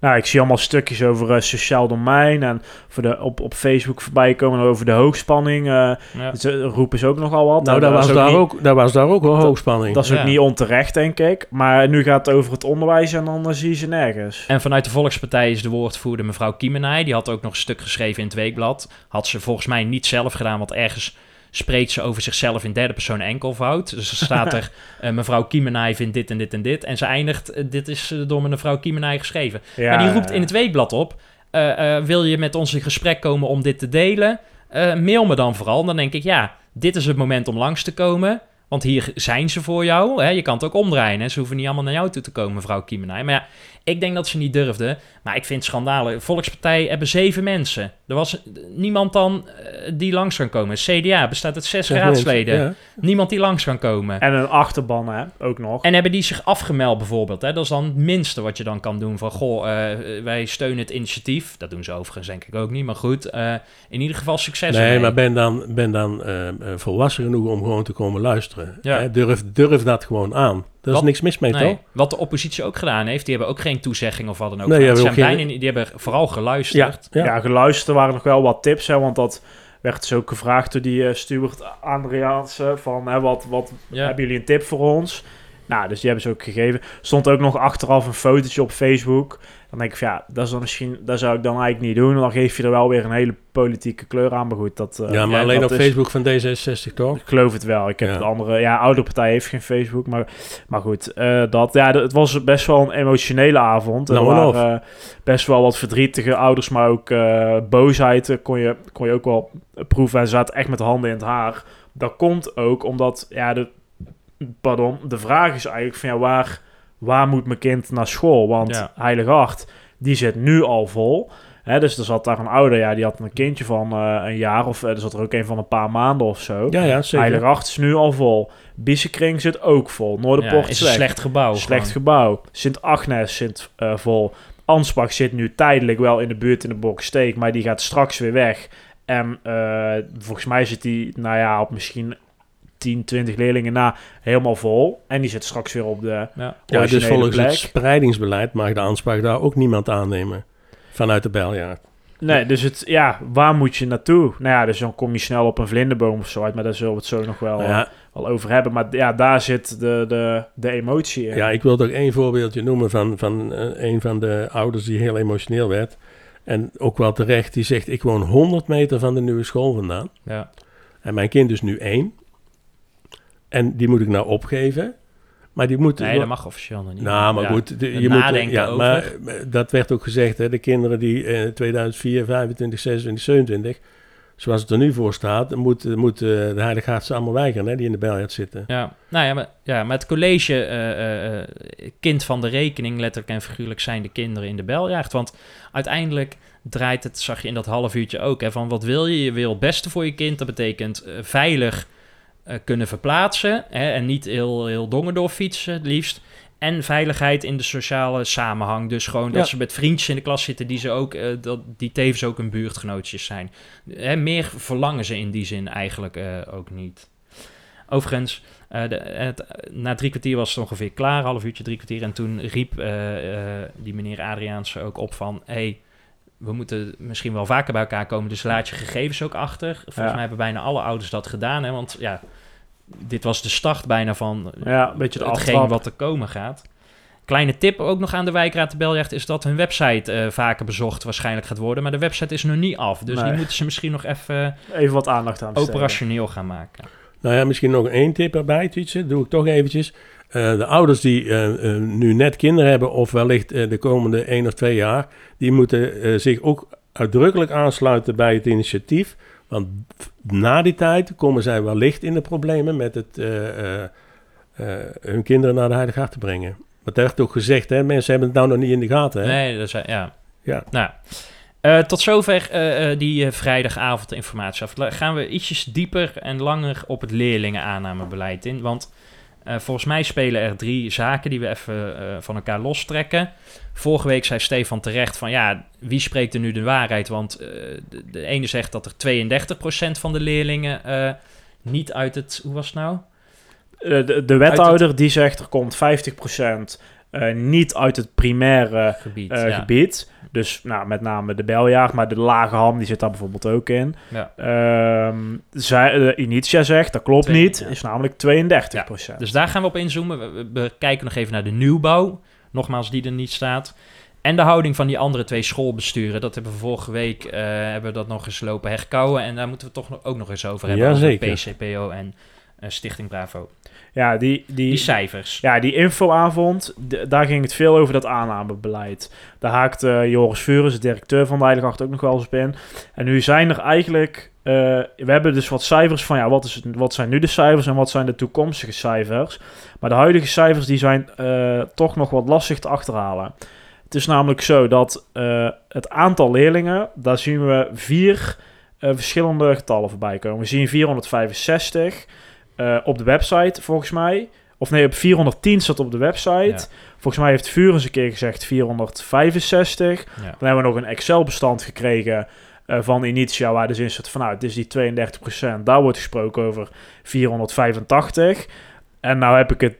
Nou, ik zie allemaal stukjes over eh, sociaal domein en voor de, op, op Facebook voorbij komen over de hoogspanning. eh Ja. Ze roepen ze ook nogal wat. nou, daar dat was, daar niet- ook, daar was daar ook wel Dat- hoogspanning. Dat is ook Ja. niet onterecht, denk ik. Maar nu gaat het over het onderwijs en dan eh, zie je ze nergens. En vanuit de Volkspartij is de woordvoerder mevrouw Kiemenij. Die had ook nog een stuk geschreven in het Weekblad. Had ze volgens mij niet zelf gedaan, want ergens spreekt ze over zichzelf in derde persoon enkelvoud. Dus er staat er, eh, mevrouw Kiemenij vindt dit en dit en dit. En ze eindigt, eh, dit is eh, door mevrouw Kiemenij geschreven. Ja, maar die roept in het Weekblad op, wil je met ons in gesprek komen om dit te delen? Mail me dan vooral. Dan denk ik, ja, dit is het moment om langs te komen. Want hier zijn ze voor jou. Hè? Je kan het ook omdraaien. Hè? Ze hoeven niet allemaal naar jou toe te komen, mevrouw Kiemenij. Maar ja, ik denk dat ze niet durfden. Maar ik vind het schandalen. Volkspartij hebben zeven mensen. Er was niemand dan eh, die langs kan komen. CDA bestaat uit zes raadsleden. mensen, ja. Niemand die langs kan komen. En een achterban, hè, ook nog. En hebben die zich afgemeld bijvoorbeeld? Hè? Dat is dan het minste wat je dan kan doen. Van, goh, eh, wij steunen het initiatief. Dat doen ze overigens denk ik ook niet. Maar goed, eh, in ieder geval succes Nee, ermee. maar ben dan, ben dan eh, eh, volwassen genoeg om gewoon te komen luisteren. Ja. Hè, Durf, durf dat gewoon aan. Daar is niks mis mee, Nee, toch? wat de oppositie ook gedaan heeft, die hebben ook geen toezegging of wat dan ook. Nee, die hebben ook zijn bijna niet- die hebben vooral geluisterd. ja. Ja, geluisterd waren nog wel wat tips, hè, want dat werd dus ook gevraagd door die eh Stuart Andreaanse van, hè, wat, wat Ja. hebben jullie een tip voor ons? Nou, dus die hebben ze ook gegeven. Stond ook nog achteraf een fotootje op Facebook. Dan denk ik, van, ja, dat, is dan misschien, dat zou ik dan eigenlijk niet doen. Dan geef je er wel weer een hele politieke kleur aan. Maar goed, dat... eh, ja, maar alleen op is- Facebook van D66 toch? Ik geloof het wel. Ik heb Ja. het andere... Ja, oudere partij heeft geen Facebook. Maar, maar goed, eh, dat, ja, het was best wel een emotionele avond. Er Nou, waren eh, best wel wat verdrietige ouders, maar ook boosheid kon je, kon je ook wel proeven. En ze zaten echt met de handen in het haar. Dat komt ook omdat, ja, de, pardon, de vraag is eigenlijk van, ja, waar, waar moet mijn kind naar school? Want Ja. Heilige Hart, die zit nu al vol. Hè, dus er zat daar een ouder, ja, die had een kindje van eh, een jaar of eh, er zat er ook een van een paar maanden of zo. Ja, ja, zeker. Heilige Hart is nu al vol. Bissekring zit ook vol. Ja, Noorderpoort is een slecht. slecht gebouw. Slecht gewoon. gebouw. Sint-Agnes zit eh, vol. Ansbach zit nu tijdelijk wel in de buurt in de Boksteek, maar die gaat straks weer weg. En volgens mij zit die, nou ja, op misschien 10, 20 leerlingen na helemaal vol. En die zit straks weer op de Ja. Ja, dus volgens plek. het spreidingsbeleid mag de aanspraak daar ook niemand aannemen. Vanuit de Beljaard. Nee, dus het, ja, waar moet je naartoe? Nou ja, dus dan kom je snel op een vlinderboom of zo uit, maar daar zullen we het zo nog wel, Nou ja, wel over hebben. Maar ja, daar zit de, de, de emotie in. ja, ik wil toch één voorbeeldje noemen van, van eh, een van de ouders die heel emotioneel werd. En ook wel terecht, die zegt: Ik woon 100 meter van de nieuwe school vandaan. Ja. En mijn kind is nu één. En die moet ik nou opgeven. Maar die moet. Nee, dat mag officieel nog niet. Nou, maar Ja. goed, de- je moet, nadenken ja, over. maar eh, dat werd ook gezegd, hè, de kinderen die eh 2004, 25, 26, 27, zoals het er nu voor staat, moet, moet eh, de ze allemaal weigeren, hè, die in de Beljaard zitten. Ja, nou ja, maar, ja, maar het college eh, kind van de rekening, letterlijk en figuurlijk, zijn de kinderen in de beljacht. Want uiteindelijk draait het, zag je in dat half uurtje ook, hè, van wat wil je? Je wil het beste voor je kind. Dat betekent veilig kunnen verplaatsen hè, en niet heel, heel Dongendorf fietsen, het liefst. En veiligheid in de sociale samenhang. Dus gewoon dat Ja. ze met vriendjes in de klas zitten die, ze ook, eh, dat, die tevens ook hun buurtgenootjes zijn. Hè, meer verlangen ze in die zin eigenlijk eh, ook niet. Overigens, eh, de, het, na drie kwartier was het ongeveer klaar, half uurtje, drie kwartier. En toen riep eh, eh, die meneer Adriaanse ook op van... Hey, we moeten misschien wel vaker bij elkaar komen, dus laat je gegevens ook achter. Volgens Ja. mij hebben bijna alle ouders dat gedaan, hè, want ja, dit was de start bijna van Ja, een beetje de hetgeen aftrap. wat er komen gaat. Kleine tip ook nog aan de wijkraad de Beljacht is dat hun website eh, vaker bezocht waarschijnlijk gaat worden. Maar de website is nog niet af, dus Nee. die moeten ze misschien nog even Even wat aandacht aan operationeel gaan maken. Nou ja, misschien nog één tip erbij, Tietje, doe ik toch eventjes. Eh, de ouders die eh, eh, nu net kinderen hebben, of wellicht eh, de komende één of twee jaar, die moeten eh, zich ook uitdrukkelijk aansluiten bij het initiatief. Want na die tijd komen zij wellicht in de problemen met het, eh, eh, eh, hun kinderen naar de Heilige Hart te brengen. Wat werd ook gezegd, hè? mensen hebben het nou nog niet in de gaten. Hè? Nee, dat is, ja. Ja. Nou, tot zover die vrijdagavond informatie. Gaan we ietsjes dieper en langer op het leerlingenaannamebeleid in. Want eh, volgens mij spelen er drie zaken die we even eh, van elkaar lostrekken. Vorige week zei Stefan terecht van ja, wie spreekt er nu de waarheid? Want eh, de, de ene zegt dat er 32% van de leerlingen niet uit het, hoe was het nou? De, de wethouder die zegt er komt 50% eh, niet uit het primaire Gebied. eh, ja. gebied. Dus nou, met name de beljaag, maar de lage ham die zit daar bijvoorbeeld ook in. Ja. Ehm zij, eh, Initia zegt, dat klopt niet, ja. is namelijk 32%. Dus daar gaan we op inzoomen. We, kijken nog even naar de nieuwbouw. Nogmaals, die er niet staat. En de houding van die andere twee schoolbesturen. Dat hebben we vorige week hebben we dat nog eens lopen herkouwen. En daar moeten we toch ook nog eens over hebben. Jazeker. PCPO en Stichting Bravo. Ja, die, die, Die cijfers. Ja, die infoavond, daar ging het veel over dat aannamebeleid. Daar haakte Joris Vurens, de directeur van de Heilige ook nog wel eens op in. En nu zijn er eigenlijk... eh, we hebben dus wat cijfers van, ja, wat, is, het- wat zijn nu de cijfers en wat zijn de toekomstige cijfers? Maar de huidige cijfers, die zijn eh, toch nog wat lastig te achterhalen. Het is namelijk zo dat eh, het aantal leerlingen, daar zien we vier eh, verschillende getallen voorbij komen. We zien 465 eh, op de website, volgens mij. Of nee, op 410 staat op de website. Volgens mij heeft Vuur eens een keer gezegd 465. Ja. Dan hebben we nog een Excel-bestand gekregen eh, van Initia, waar dus in staat van, nou, het is die 32%. Daar wordt gesproken over 485. En nou heb ik het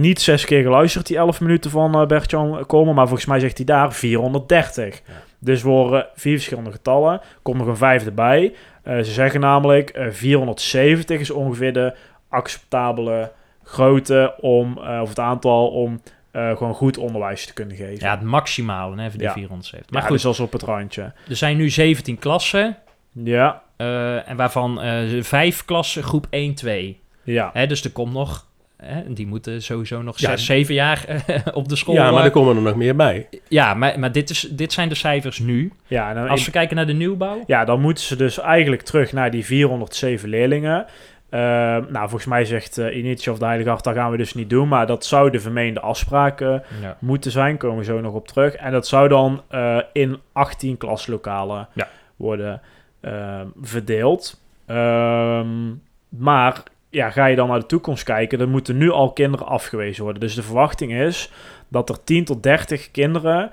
niet zes keer geluisterd, die 11 minuten van eh Bert-Jan komen, maar volgens mij zegt hij daar 430. Ja. Dus worden vier verschillende getallen. Komt nog een vijfde bij. Ze zeggen namelijk eh 470 is ongeveer de acceptabele grootte om, eh, of het aantal om eh, gewoon goed onderwijs te kunnen geven. Ja, het maximale, hè, voor die Ja. 470. maar goed, dus als op het randje. er zijn nu 17 klassen, Ja, eh, en waarvan eh vijf klassen groep 1, 2. ja. Hè, dus er komt nog, hè, die moeten sowieso nog Ja. 6, 7 jaar eh, op de school. Ja, maar er komen er nog meer bij. ja, maar, maar dit, is, dit zijn de cijfers nu. ja en dan Als in- we kijken naar de nieuwbouw, Ja, dan moeten ze dus eigenlijk terug naar die 407 leerlingen. Eh, nou, volgens mij zegt uh, of de Heilige Hart, dat gaan we dus niet doen. Maar dat zou de vermeende afspraken ja. moeten zijn. Komen we zo nog op terug. En dat zou dan eh, in 18 klaslokalen Ja. worden eh, verdeeld. Ehm, maar ja, ga je dan naar de toekomst kijken, dan moeten nu al kinderen afgewezen worden. Dus de verwachting is dat er 10 tot 30 kinderen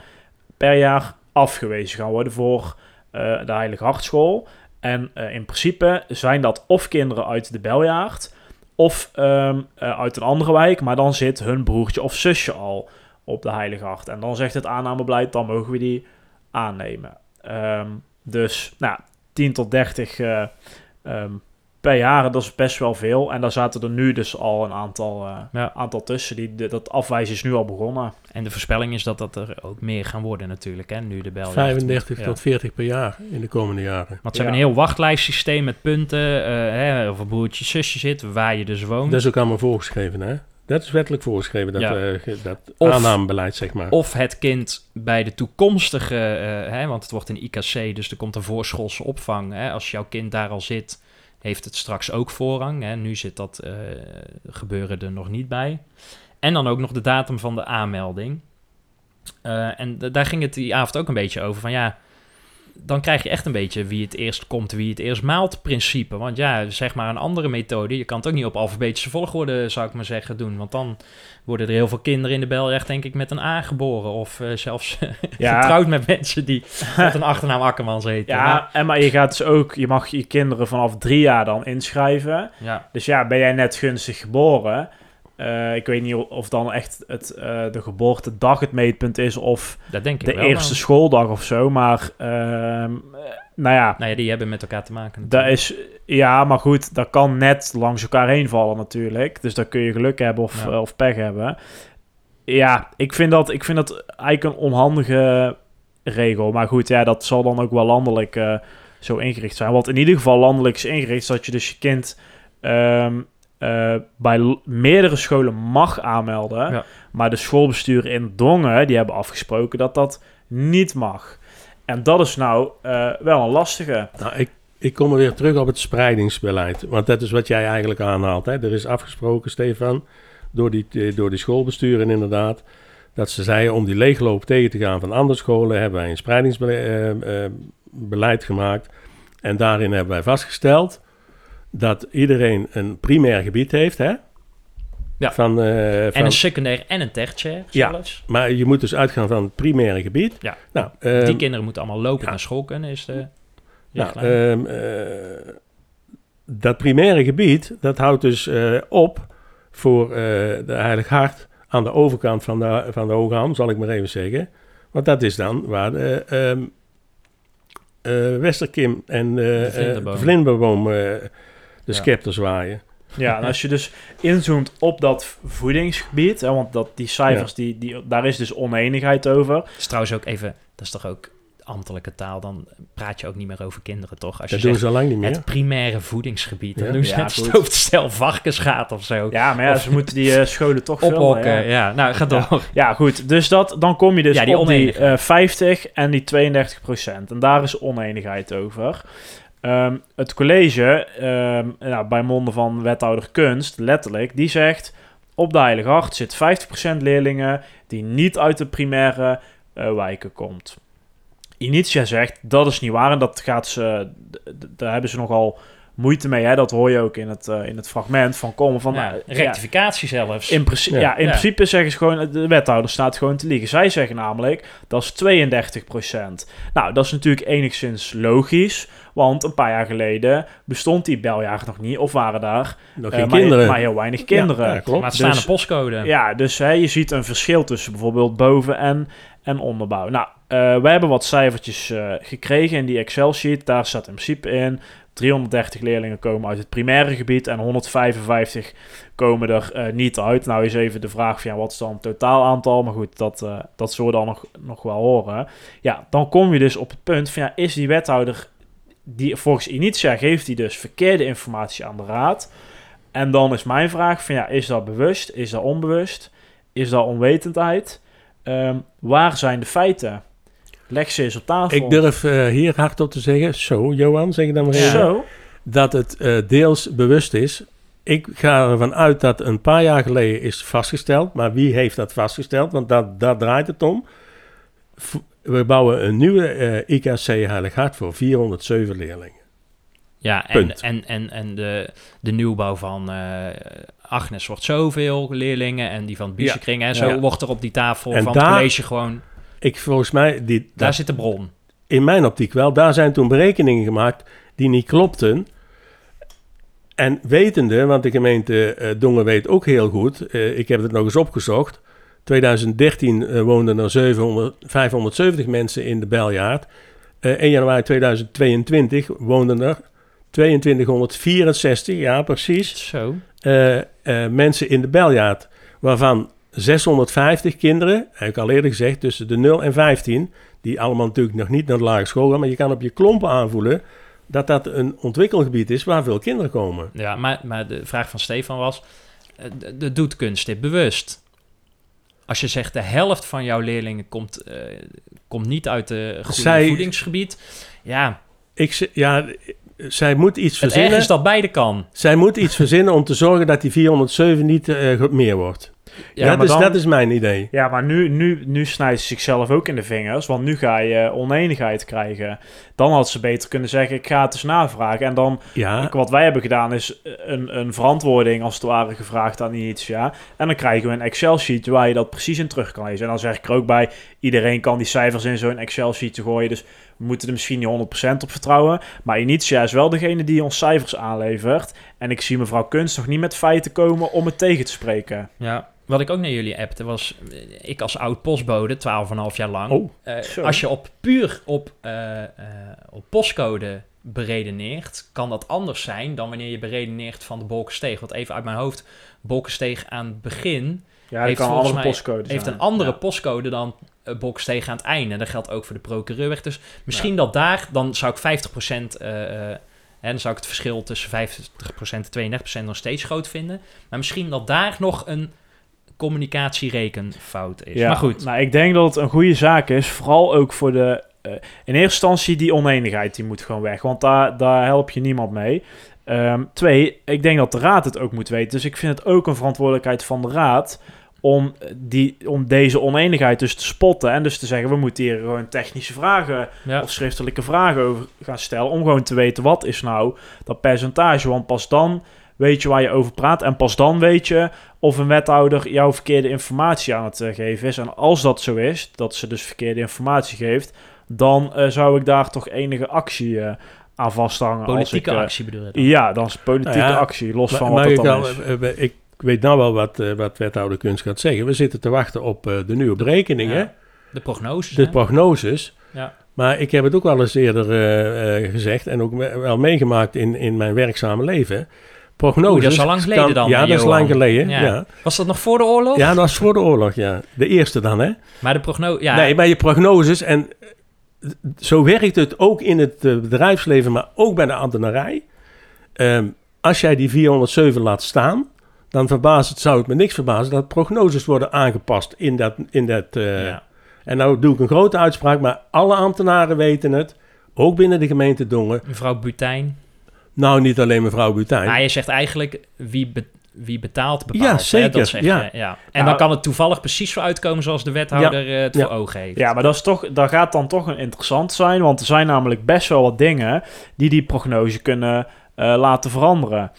per jaar afgewezen gaan worden voor eh, de Heilige Hartschool. En eh, in principe zijn dat of kinderen uit de Beljaard of ehm, eh, uit een andere wijk, maar dan zit hun broertje of zusje al op de Heilige Hart. En dan zegt het aannamebeleid, dan mogen we die aannemen. Ehm, dus nou, 10 tot 30 eh, ehm, per jaar, dat is best wel veel. En daar zaten er nu dus al een aantal, eh, Ja. aantal tussen. Die, de- dat afwijzen is nu al begonnen. En de voorspelling is dat dat er ook meer gaan worden natuurlijk, hè, nu de bel. 35 Ja. tot 40 per jaar in de komende jaren. Want ze Ja. hebben een heel wachtlijstsysteem met punten, eh, hè, of een broertje, zusje zit, waar je dus woont. Dat is ook allemaal voorgeschreven, hè? Dat is wettelijk voorgeschreven, dat, Ja. eh, dat Of- aannamebeleid, zeg maar. Of het kind bij de toekomstige, eh, hè, want het wordt een IKC, dus er komt een voorschoolse opvang. Hè. Als jouw kind daar al zit, heeft het straks ook voorrang. Hè. Nu zit dat eh, gebeuren er nog niet bij. En dan ook nog de datum van de aanmelding. Eh, en daar ging het die avond ook een beetje over. Van ja, dan krijg je echt een beetje wie het eerst komt, wie het eerst maalt principe. Want ja, zeg maar een andere methode. Je kan het ook niet op alfabetische volgorde, zou ik maar zeggen, doen. Want dan worden er heel veel kinderen in de Belrecht, denk ik, met een A geboren. Of eh, zelfs Ja. getrouwd met mensen die met een achternaam Akkermans heten. Ja, Maar- en maar je gaat dus ook, je mag je kinderen vanaf drie jaar dan inschrijven. ja. Dus ja, ben jij net gunstig geboren? Eh, ik weet niet of dan echt het, eh, de geboortedag het meetpunt is of dat denk ik de wel. eerste dan. schooldag of zo. Maar ehm, eh, nou ja, Nou ja, die hebben met elkaar te maken. dat is, ja, maar goed, dat kan net langs elkaar heen vallen natuurlijk. Dus dan kun je geluk hebben of, Ja. of pech hebben. Ja, ik vind, dat, ik vind dat eigenlijk een onhandige regel. Maar goed, ja, dat zal dan ook wel landelijk zo ingericht zijn. Wat in ieder geval landelijk is ingericht, is dat je dus je kind ehm, eh, bij meerdere scholen mag aanmelden. Ja. Maar de schoolbesturen in Dongen, die hebben afgesproken dat dat niet mag. En dat is nou eh, wel een lastige. Nou, ik, ik kom er weer terug op het spreidingsbeleid. Want dat is wat jij eigenlijk aanhaalt. Hè? Er is afgesproken, Stefan, door die, eh, door die schoolbesturen inderdaad... dat ze zeiden om die leegloop tegen te gaan van andere scholen... hebben wij een spreidingsbeleid gemaakt. En daarin hebben wij vastgesteld... dat iedereen een primair gebied heeft, hè? Ja. Van, eh, En een secundair en een tertiair Ja. maar je moet dus uitgaan van het primaire gebied. Ja. Nou, Die ehm, kinderen moeten allemaal lopen ja. naar school kunnen, is de Nou, ehm, eh, dat primaire gebied, dat houdt dus eh, op voor de Heilig Hart aan de overkant van de, van de Hoge Ham, zal ik maar even zeggen. Want dat is dan waar de ehm, eh, Westerkim en De vlinderboom. de vlinderboom de Ja. scepter zwaaien. Ja, en als je dus inzoomt op dat voedingsgebied, hè, want dat, die cijfers, die, die, daar is dus oneenigheid over. Dat is trouwens ook even, dat is toch ook ambtelijke taal, dan praat je ook niet meer over kinderen, toch? Als je Dat doen zegt ze al lang niet meer. het primaire voedingsgebied, dan Ja. doen ze Ja, het of zo. Ja, maar ja, Of- ze moeten die eh, scholen toch vullen. Ophokken, Ja. ja. Nou, ga door. ja, goed. Dus dat, dan kom je dus Ja, die op die oneenigheid. eh, 50 en die 32 procent. En daar is oneenigheid over. Ehm, het college, ehm, nou, bij monden van wethouder Kunst, letterlijk, die zegt... op de Heilige Hart zit 50% leerlingen die niet uit de primaire eh, wijken komt. Initia zegt, dat is niet waar en dat gaat ze... Daar hebben ze nogal moeite mee, hè? dat hoor je ook in het, eh, in het fragment van komen van... Ja, nou, ja, rectificatie zelfs. in, principe, Ja. ja. in Ja. principe zeggen ze gewoon, de wethouder staat gewoon te liegen. Zij zeggen namelijk, dat is 32% Nou, dat is natuurlijk enigszins logisch, want een paar jaar geleden bestond die beljaar nog niet, of waren daar Nog eh, geen maar, kinderen. maar heel weinig kinderen. Ja, ja, klopt. maar het staat dus- een postcode. Ja, dus hè, je ziet een verschil tussen bijvoorbeeld boven- en, en onderbouw. Nou, eh, we hebben wat cijfertjes eh, gekregen in die Excel-sheet. Daar staat in principe in 330 leerlingen komen uit het primaire gebied en 155 komen er eh, niet uit. Nou is even de vraag van ja, wat is dan het totaal aantal? Maar goed, dat, eh, dat zullen we dan nog, nog wel horen. Ja, dan kom je dus op het punt van ja, is die wethouder, die, volgens Initia geeft hij dus verkeerde informatie aan de raad. En dan is mijn vraag van ja, is dat bewust? Is dat onbewust? Is dat onwetendheid? Ehm, waar zijn de feiten? Leg ze eens op tafel. Ik durf eh, hier hardop te zeggen, zo Johan, zeg ik dan maar even, Zo. dat het eh, deels bewust is. Ik ga ervan uit dat een paar jaar geleden is vastgesteld, maar wie heeft dat vastgesteld? Want dat, daar draait het om. V- We bouwen een nieuwe eh, IKC Heilig Hart voor 407 leerlingen. Ja, en, Punt. en, en, en de, de nieuwbouw van eh, Agnes wordt zoveel leerlingen en die van het Biesenkring. En zo Ja. wordt er op die tafel En van daar- het college gewoon... Ik volgens mij, die, Daar zit de bron. in mijn optiek wel, daar zijn toen berekeningen gemaakt die niet klopten. En wetende, want de gemeente eh, Dongen weet ook heel goed, eh, ik heb het nog eens opgezocht. 2013 eh, woonden er 700, 570 mensen in de Beljaard. Eh 1 januari 2022 woonden er 2264, ja precies, Zo. mensen in de Beljaard. Waarvan 650 kinderen, heb ik al eerder gezegd, tussen de 0 en 15, die allemaal natuurlijk nog niet naar de lagere school gaan, maar je kan op je klompen aanvoelen dat dat een ontwikkelgebied is waar veel kinderen komen. Ja, maar, maar de vraag van Stefan was... eh, de, doet kunst dit bewust? Als je zegt de helft van jouw leerlingen komt, eh, komt niet uit Zij- voedingsgebied... Ja, Ik, ja, zij moet iets het erg verzinnen. is dat beide kan. Zij moet iets verzinnen om te zorgen dat die 407 niet eh, meer wordt. Ja, Ja, maar dus dan- dat is mijn idee. Ja, maar nu, nu, nu snijdt ze zichzelf ook in de vingers. Want nu ga je oneenigheid krijgen. Dan had ze beter kunnen zeggen: ik ga het eens navragen. En dan, Ja, wat wij hebben gedaan, is een, een verantwoording als het ware gevraagd aan Initia. En dan krijgen we een Excel-sheet waar je dat precies in terug kan lezen. En dan zeg ik er ook bij: iedereen kan die cijfers in zo'n Excel-sheet gooien. Dus we moeten er misschien niet 100% op vertrouwen. Maar Initia is wel degene die ons cijfers aanlevert. En ik zie mevrouw Kunst nog niet met feiten komen om het tegen te spreken. Ja, wat ik ook naar jullie appte was... eh, Ik als oud postbode, 12,5 jaar lang... Oh, Eh, als je op puur op, eh, op postcode beredeneert, kan dat anders zijn dan wanneer je beredeneert van de Bolkensteeg. Want even uit mijn hoofd, Bolkensteeg aan het begin Ja, Heeft kan een volgens mij- postcode heeft een andere Ja. postcode dan Bolkensteeg aan het einde. Dat geldt ook voor de procureurweg. Dus misschien dat daar, dan zou ik 50%, eh, eh, hè, dan zou ik het verschil tussen 50% en 32% nog steeds groot vinden. Maar misschien dat daar nog een communicatierekenfout is. Ja, Maar goed, Nou, ik denk dat het een goede zaak is. Vooral ook voor de... eh, in eerste instantie die oneenigheid, die moet gewoon weg. Want daar, daar help je niemand mee. Ehm, twee, ik denk dat de raad het ook moet weten. Dus ik vind het ook een verantwoordelijkheid van de raad... Om, die, om deze oneenigheid dus te spotten. En dus te zeggen, we moeten hier gewoon technische vragen... ja. of schriftelijke vragen over gaan stellen... om gewoon te weten, wat is nou dat percentage? Want pas dan weet je waar je over praat. En pas dan weet je of een wethouder jouw verkeerde informatie aan het eh, geven is. En als dat zo is, dat ze dus verkeerde informatie geeft, dan eh, zou ik daar toch enige actie eh, aan vasthangen. politieke als ik, actie bedoel je dan? Ja, dan is politieke Nou ja, actie, los maar, van wat ik, dat dan al- is. ik weet nou wel wat, eh, wat wethouder Kunst gaat zeggen. We zitten te wachten op eh, de nieuwe berekeningen. Ja. De prognoses. de hè? prognoses. Ja. Maar ik heb het ook wel eens eerder gezegd en ook me- wel meegemaakt in, in mijn werkzame leven. Prognoses. Dat is al lang geleden kan- dan, Ja, dat is lang geleden. Ja. Ja. Was dat nog voor de oorlog? ja, dat was voor de oorlog, ja. De eerste dan, hè? Maar de prognose... Ja, Nee, maar je prognoses en zo werkt het ook in het eh, bedrijfsleven, maar ook bij de ambtenarij. Ehm, als jij die 407 laat staan, dan verbaast het, zou het me niks verbazen dat prognoses worden aangepast in dat, in dat eh, ja. En nou doe ik een grote uitspraak, maar alle ambtenaren weten het. Ook binnen de gemeente Dongen. Mevrouw Butijn. Nou, niet alleen mevrouw Butijn. Maar je zegt eigenlijk wie, be- wie betaalt bepaalt. Ja, hè? zeker, Dat zeg ja. je, ja. En Nou, dan kan het toevallig precies zo uitkomen zoals de wethouder eh, het Ja. voor ogen heeft. Ja, maar dat, is toch, dat gaat dan toch een interessant zijn, want er zijn namelijk best wel wat dingen die die prognose kunnen eh, laten veranderen.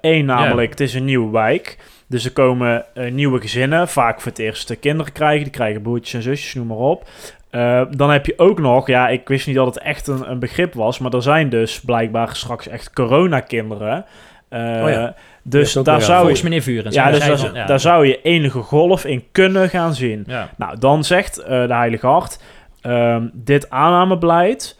Eén namelijk, het is een nieuwe wijk, dus er komen eh, nieuwe gezinnen, vaak voor het eerst de kinderen krijgen, die krijgen broertjes en zusjes, noem maar op. Eh, dan heb je ook nog, ja, ik wist niet dat het echt een, een begrip was, maar er zijn dus blijkbaar straks echt coronakinderen. Eh Oh ja. Dus daar weer zou je, meneer Vuren. ja, dus daar, daar zou je enige golf in kunnen gaan zien. Ja. Nou, dan zegt eh, de Heilige Hart... ehm, dit aannamebeleid,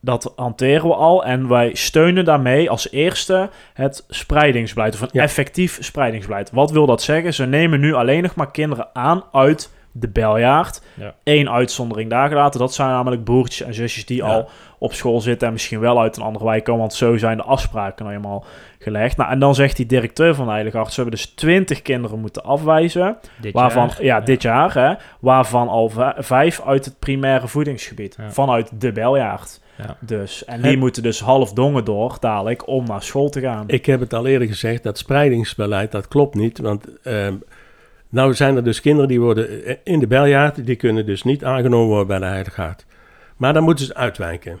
dat hanteren we al. En wij steunen daarmee als eerste het spreidingsbeleid. Of een Ja. effectief spreidingsbeleid. Wat wil dat zeggen? Ze nemen nu alleen nog maar kinderen aan uit de beljaard. Ja. Eén uitzondering daar gelaten. Dat zijn namelijk broertjes en zusjes die Ja. al op school zitten... en misschien wel uit een andere wijk komen. Want zo zijn de afspraken nou eenmaal gelegd. Nou, en dan zegt die directeur van de Heilige Hart... ze hebben dus 20 kinderen moeten afwijzen. Dit Waarvan, jaar. ja, dit jaar, hè, waarvan al vijf uit het primaire voedingsgebied. Ja. Vanuit de beljaard. Ja. Dus. En die moeten dus half dongen door, dadelijk, om naar school te gaan. Ik heb het al eerder gezegd, dat spreidingsbeleid, dat klopt niet. Want ehm, nou zijn er dus kinderen die worden eh, in de beljaard, die kunnen dus niet aangenomen worden bij de Heilige Hart. Maar dan moeten ze uitwijken.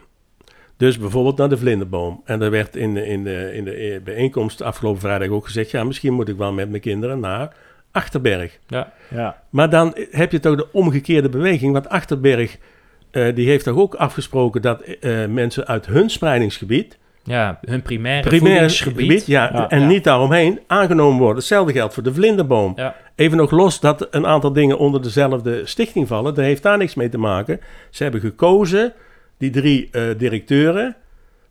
Dus bijvoorbeeld naar de vlinderboom. En er werd in de, in de, in de eh, bijeenkomst afgelopen vrijdag ook gezegd, ja, misschien moet ik wel met mijn kinderen naar Achterberg. Ja. Ja, Maar dan heb je toch de omgekeerde beweging. Want Achterberg, eh, die heeft toch ook afgesproken dat eh, mensen uit hun spreidingsgebied ja, hun primaire, primair voedingsgebied. gebied, ja, Ja, en ja. niet daaromheen aangenomen worden. Hetzelfde geldt voor de vlinderboom. Ja. Even nog los dat een aantal dingen onder dezelfde stichting vallen. Daar heeft daar niks mee te maken. Ze hebben gekozen, die drie eh, directeuren,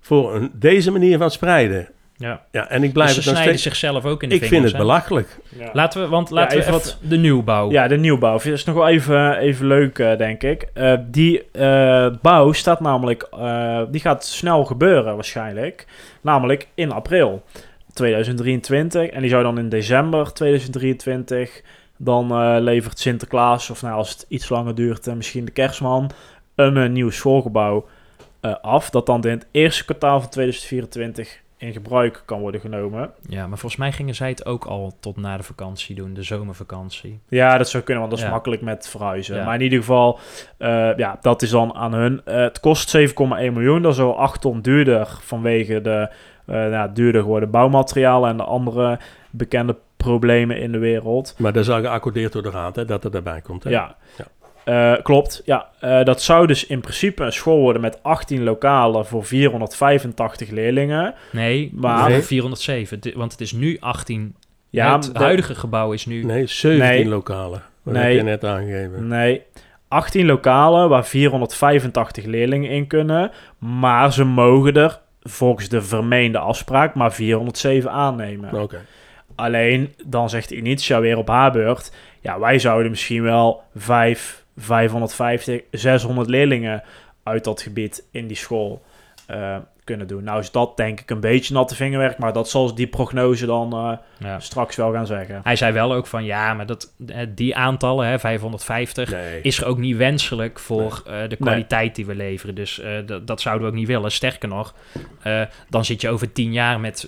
voor een, deze manier van spreiden. Ja. Ja, en ik blijf Dus ze het nog snijden steeds... zichzelf ook in de Ik vind vingers, het hè? belachelijk. ja. Laten we, want laten even we even wat- de nieuwbouw. ja, de nieuwbouw. Dat is nog wel even, even leuk, eh, denk ik. Eh, die eh, bouw staat namelijk... eh, die gaat snel gebeuren, waarschijnlijk. Namelijk in april 2023. En die zou dan in december 2023... Dan eh, levert Sinterklaas, of nou, als het iets langer duurt, misschien de kerstman... een nieuw schoolgebouw eh, af. Dat dan in het eerste kwartaal van 2024 in gebruik kan worden genomen. Ja, maar volgens mij gingen zij het ook al tot na de vakantie doen, de zomervakantie. Ja, dat zou kunnen, want dat is Ja. makkelijk met verhuizen. Ja. Maar in ieder geval, eh, ja, dat is dan aan hun. Eh, het kost 7,1 miljoen. Dat is al 8 ton duurder vanwege de eh, nou, duurder geworden bouwmaterialen en de andere bekende problemen in de wereld. Maar dat is al geaccordeerd door de raad, hè, dat het erbij komt. Hè? Ja. Eh, klopt, ja. Eh, dat zou dus in principe een school worden met 18 lokalen voor 485 leerlingen. Nee, Maar- maar 407. Di- Want het is nu 18. Ja, het huidige gebouw is nu... Nee, 17 Nee. lokalen. Dat Nee. heb je net aangegeven. Nee, 18 lokalen waar 485 leerlingen in kunnen. Maar ze mogen er volgens de vermeende afspraak maar 407 aannemen. Oké. Alleen dan zegt Initia weer op haar beurt: ja, wij zouden misschien wel 5, 550, 600 leerlingen uit dat gebied in die school. Eh, kunnen doen. Nou is dat denk ik een beetje natte vingerwerk, maar dat zal die prognose dan eh, Ja. straks wel gaan zeggen. Hij zei wel ook van ja, maar dat, eh, die aantallen, hè, 550, Nee. is er ook niet wenselijk voor eh, de kwaliteit die we leveren. Dus dat, zouden we ook niet willen. Sterker nog, dan zit je over tien jaar met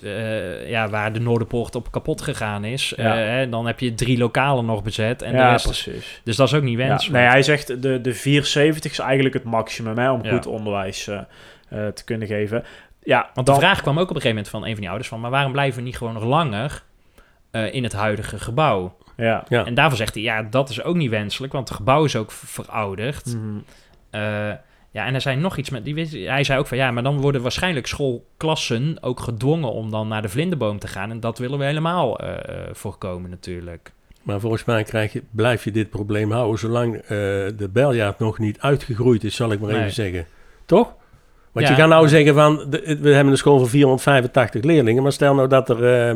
ja, waar de Noorderpoort op kapot gegaan is. Ja. Hè, dan heb je drie lokalen nog bezet. En de ja, rest, precies. dus dat is ook niet wenselijk. nee, hij zegt de, de 470 is eigenlijk het maximum hè, om goed onderwijs eh, te kunnen geven. Ja, Want dan, de vraag kwam ook op een gegeven moment van een van die ouders van... maar waarom blijven we niet gewoon nog langer eh, in het huidige gebouw? Ja. Ja. En daarvan zegt hij, ja, dat is ook niet wenselijk... want het gebouw is ook ver- verouderd. Mhm. Eh, ja, en er zei nog iets met... Die, hij zei ook van, ja, maar dan worden waarschijnlijk schoolklassen... ook gedwongen om dan naar de vlinderboom te gaan... en dat willen we helemaal voorkomen natuurlijk. Maar volgens mij krijg je, blijf je dit probleem houden zolang eh, de beljaard nog niet uitgegroeid is, zal ik maar Nee. even zeggen. Toch? Want Ja. je kan nou zeggen van, we hebben een school van 485 leerlingen, maar stel nou dat er eh,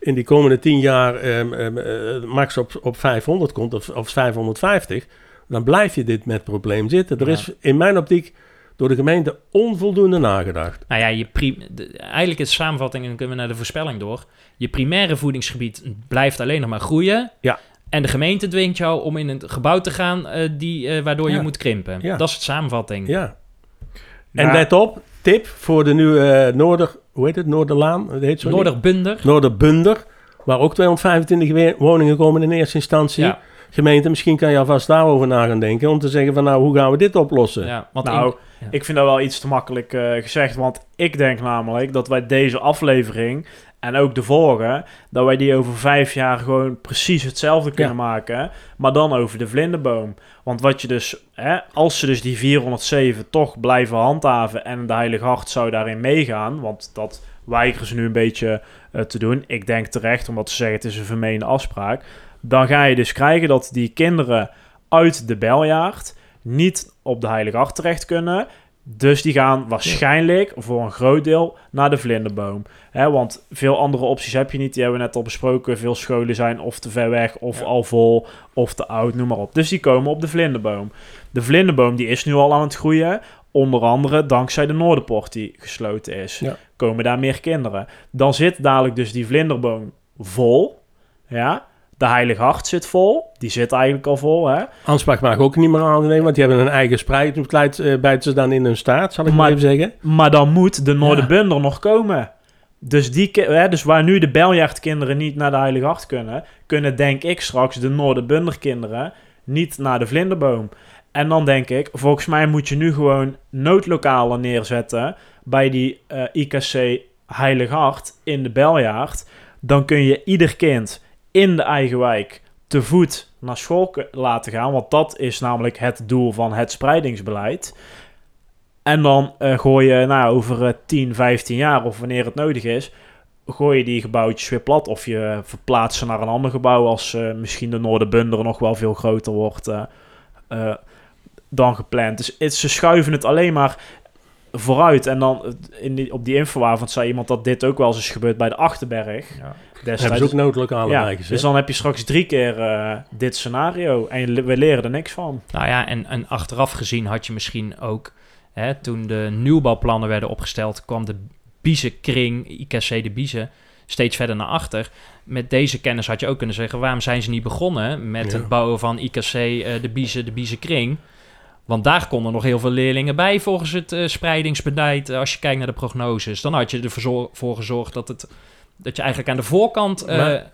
in die komende 10 jaar ehm, ehm, eh, max op, op 500 komt of, of 550, dan blijf je dit met probleem zitten. Er Ja. is in mijn optiek door de gemeente onvoldoende nagedacht. Nou ja, je de- eigenlijk is de samenvatting... en dan kunnen we naar de voorspelling door... je primaire voedingsgebied blijft alleen nog maar groeien... Ja. En de gemeente dwingt jou om in een gebouw te gaan... eh, die, eh, waardoor je moet krimpen. Ja. Dat is de samenvatting. Ja. En let op, tip voor de nieuwe eh, Noorder, hoe heet het, Noorderlaan? Heet zo? Noorderbunder. Noorderbunder, waar ook 225 we- woningen komen in eerste instantie. Ja, Gemeente, misschien kan je alvast daarover na gaan denken. Om te zeggen van nou, hoe gaan we dit oplossen? ja, want Nou, in- ja. ik vind dat wel iets te makkelijk eh, gezegd. Want ik denk namelijk dat wij deze aflevering en ook de vorige, dat wij die over vijf jaar gewoon precies hetzelfde kunnen maken. Maar dan over de vlinderboom. Want wat je dus, hè, als ze dus die 407 toch blijven handhaven en de Heilige Hart zou daarin meegaan, want dat weigeren ze nu een beetje eh, te doen. Ik denk terecht, omdat ze zeggen het is een vermeende afspraak. Dan ga je dus krijgen dat die kinderen uit de beljaard niet op de Heilige Acht terecht kunnen. Dus die gaan waarschijnlijk voor een groot deel naar de vlinderboom. Want veel andere opties heb je niet. Die hebben we net al besproken. Veel scholen zijn of te ver weg, of Ja. al vol, of te oud, noem maar op. Dus die komen op de vlinderboom. De vlinderboom die is nu al aan het groeien. Onder andere dankzij de Noorderpoort die gesloten is. Ja. Komen daar meer kinderen. Dan zit dadelijk dus die vlinderboom vol. Ja. De Heilige Hart zit vol. Die zit eigenlijk al vol. Hè. Ansbach mag ook niet meer aannemen, want die hebben een eigen spreidingsbeleid. eh bijten ze dan in hun staat, zal ik maar, Maar- even zeggen. Maar dan moet de Noorderbunder nog komen. Dus, die, hè, dus waar nu de Beljaardkinderen niet naar de Heilige Hart kunnen, kunnen denk ik straks de Noorderbunderkinderen niet naar de Vlinderboom. En dan denk ik, volgens mij moet je nu gewoon noodlokalen neerzetten bij die eh, IKC Heilig Hart in de Beljaard. Dan kun je ieder kind in de eigen wijk te voet naar school laten gaan. Want dat is namelijk het doel van het spreidingsbeleid. En dan eh, gooi je nou, over eh, 10, 15 jaar of wanneer het nodig is, gooi je die gebouwtjes weer plat. Of je verplaatst ze naar een ander gebouw als eh, misschien de Noorderbunder nog wel veel groter wordt eh, eh, dan gepland. Dus ze schuiven het alleen maar vooruit. En dan eh, in die, op die infoavond zei iemand dat dit ook wel eens is gebeurd bij de Achterberg. Ja. Hebben Destijds. ze ook noodlokale ja, wijken dus dan heb je straks drie keer eh, dit scenario. En we leren er niks van. Nou ja, en, en achteraf gezien had je misschien ook, hè, toen de nieuwbouwplannen werden opgesteld, kwam de Biezenkring, IKC de Biezen, steeds verder naar achter. Met deze kennis had je ook kunnen zeggen, waarom zijn ze niet begonnen met Ja. het bouwen van IKC eh, de Biezen, de Biezenkring? Want daar konden nog heel veel leerlingen bij volgens het eh, spreidingsbeleid. eh, als je kijkt naar de prognoses, dan had je ervoor voor gezorgd dat, het, dat je eigenlijk aan de voorkant eh, Maar-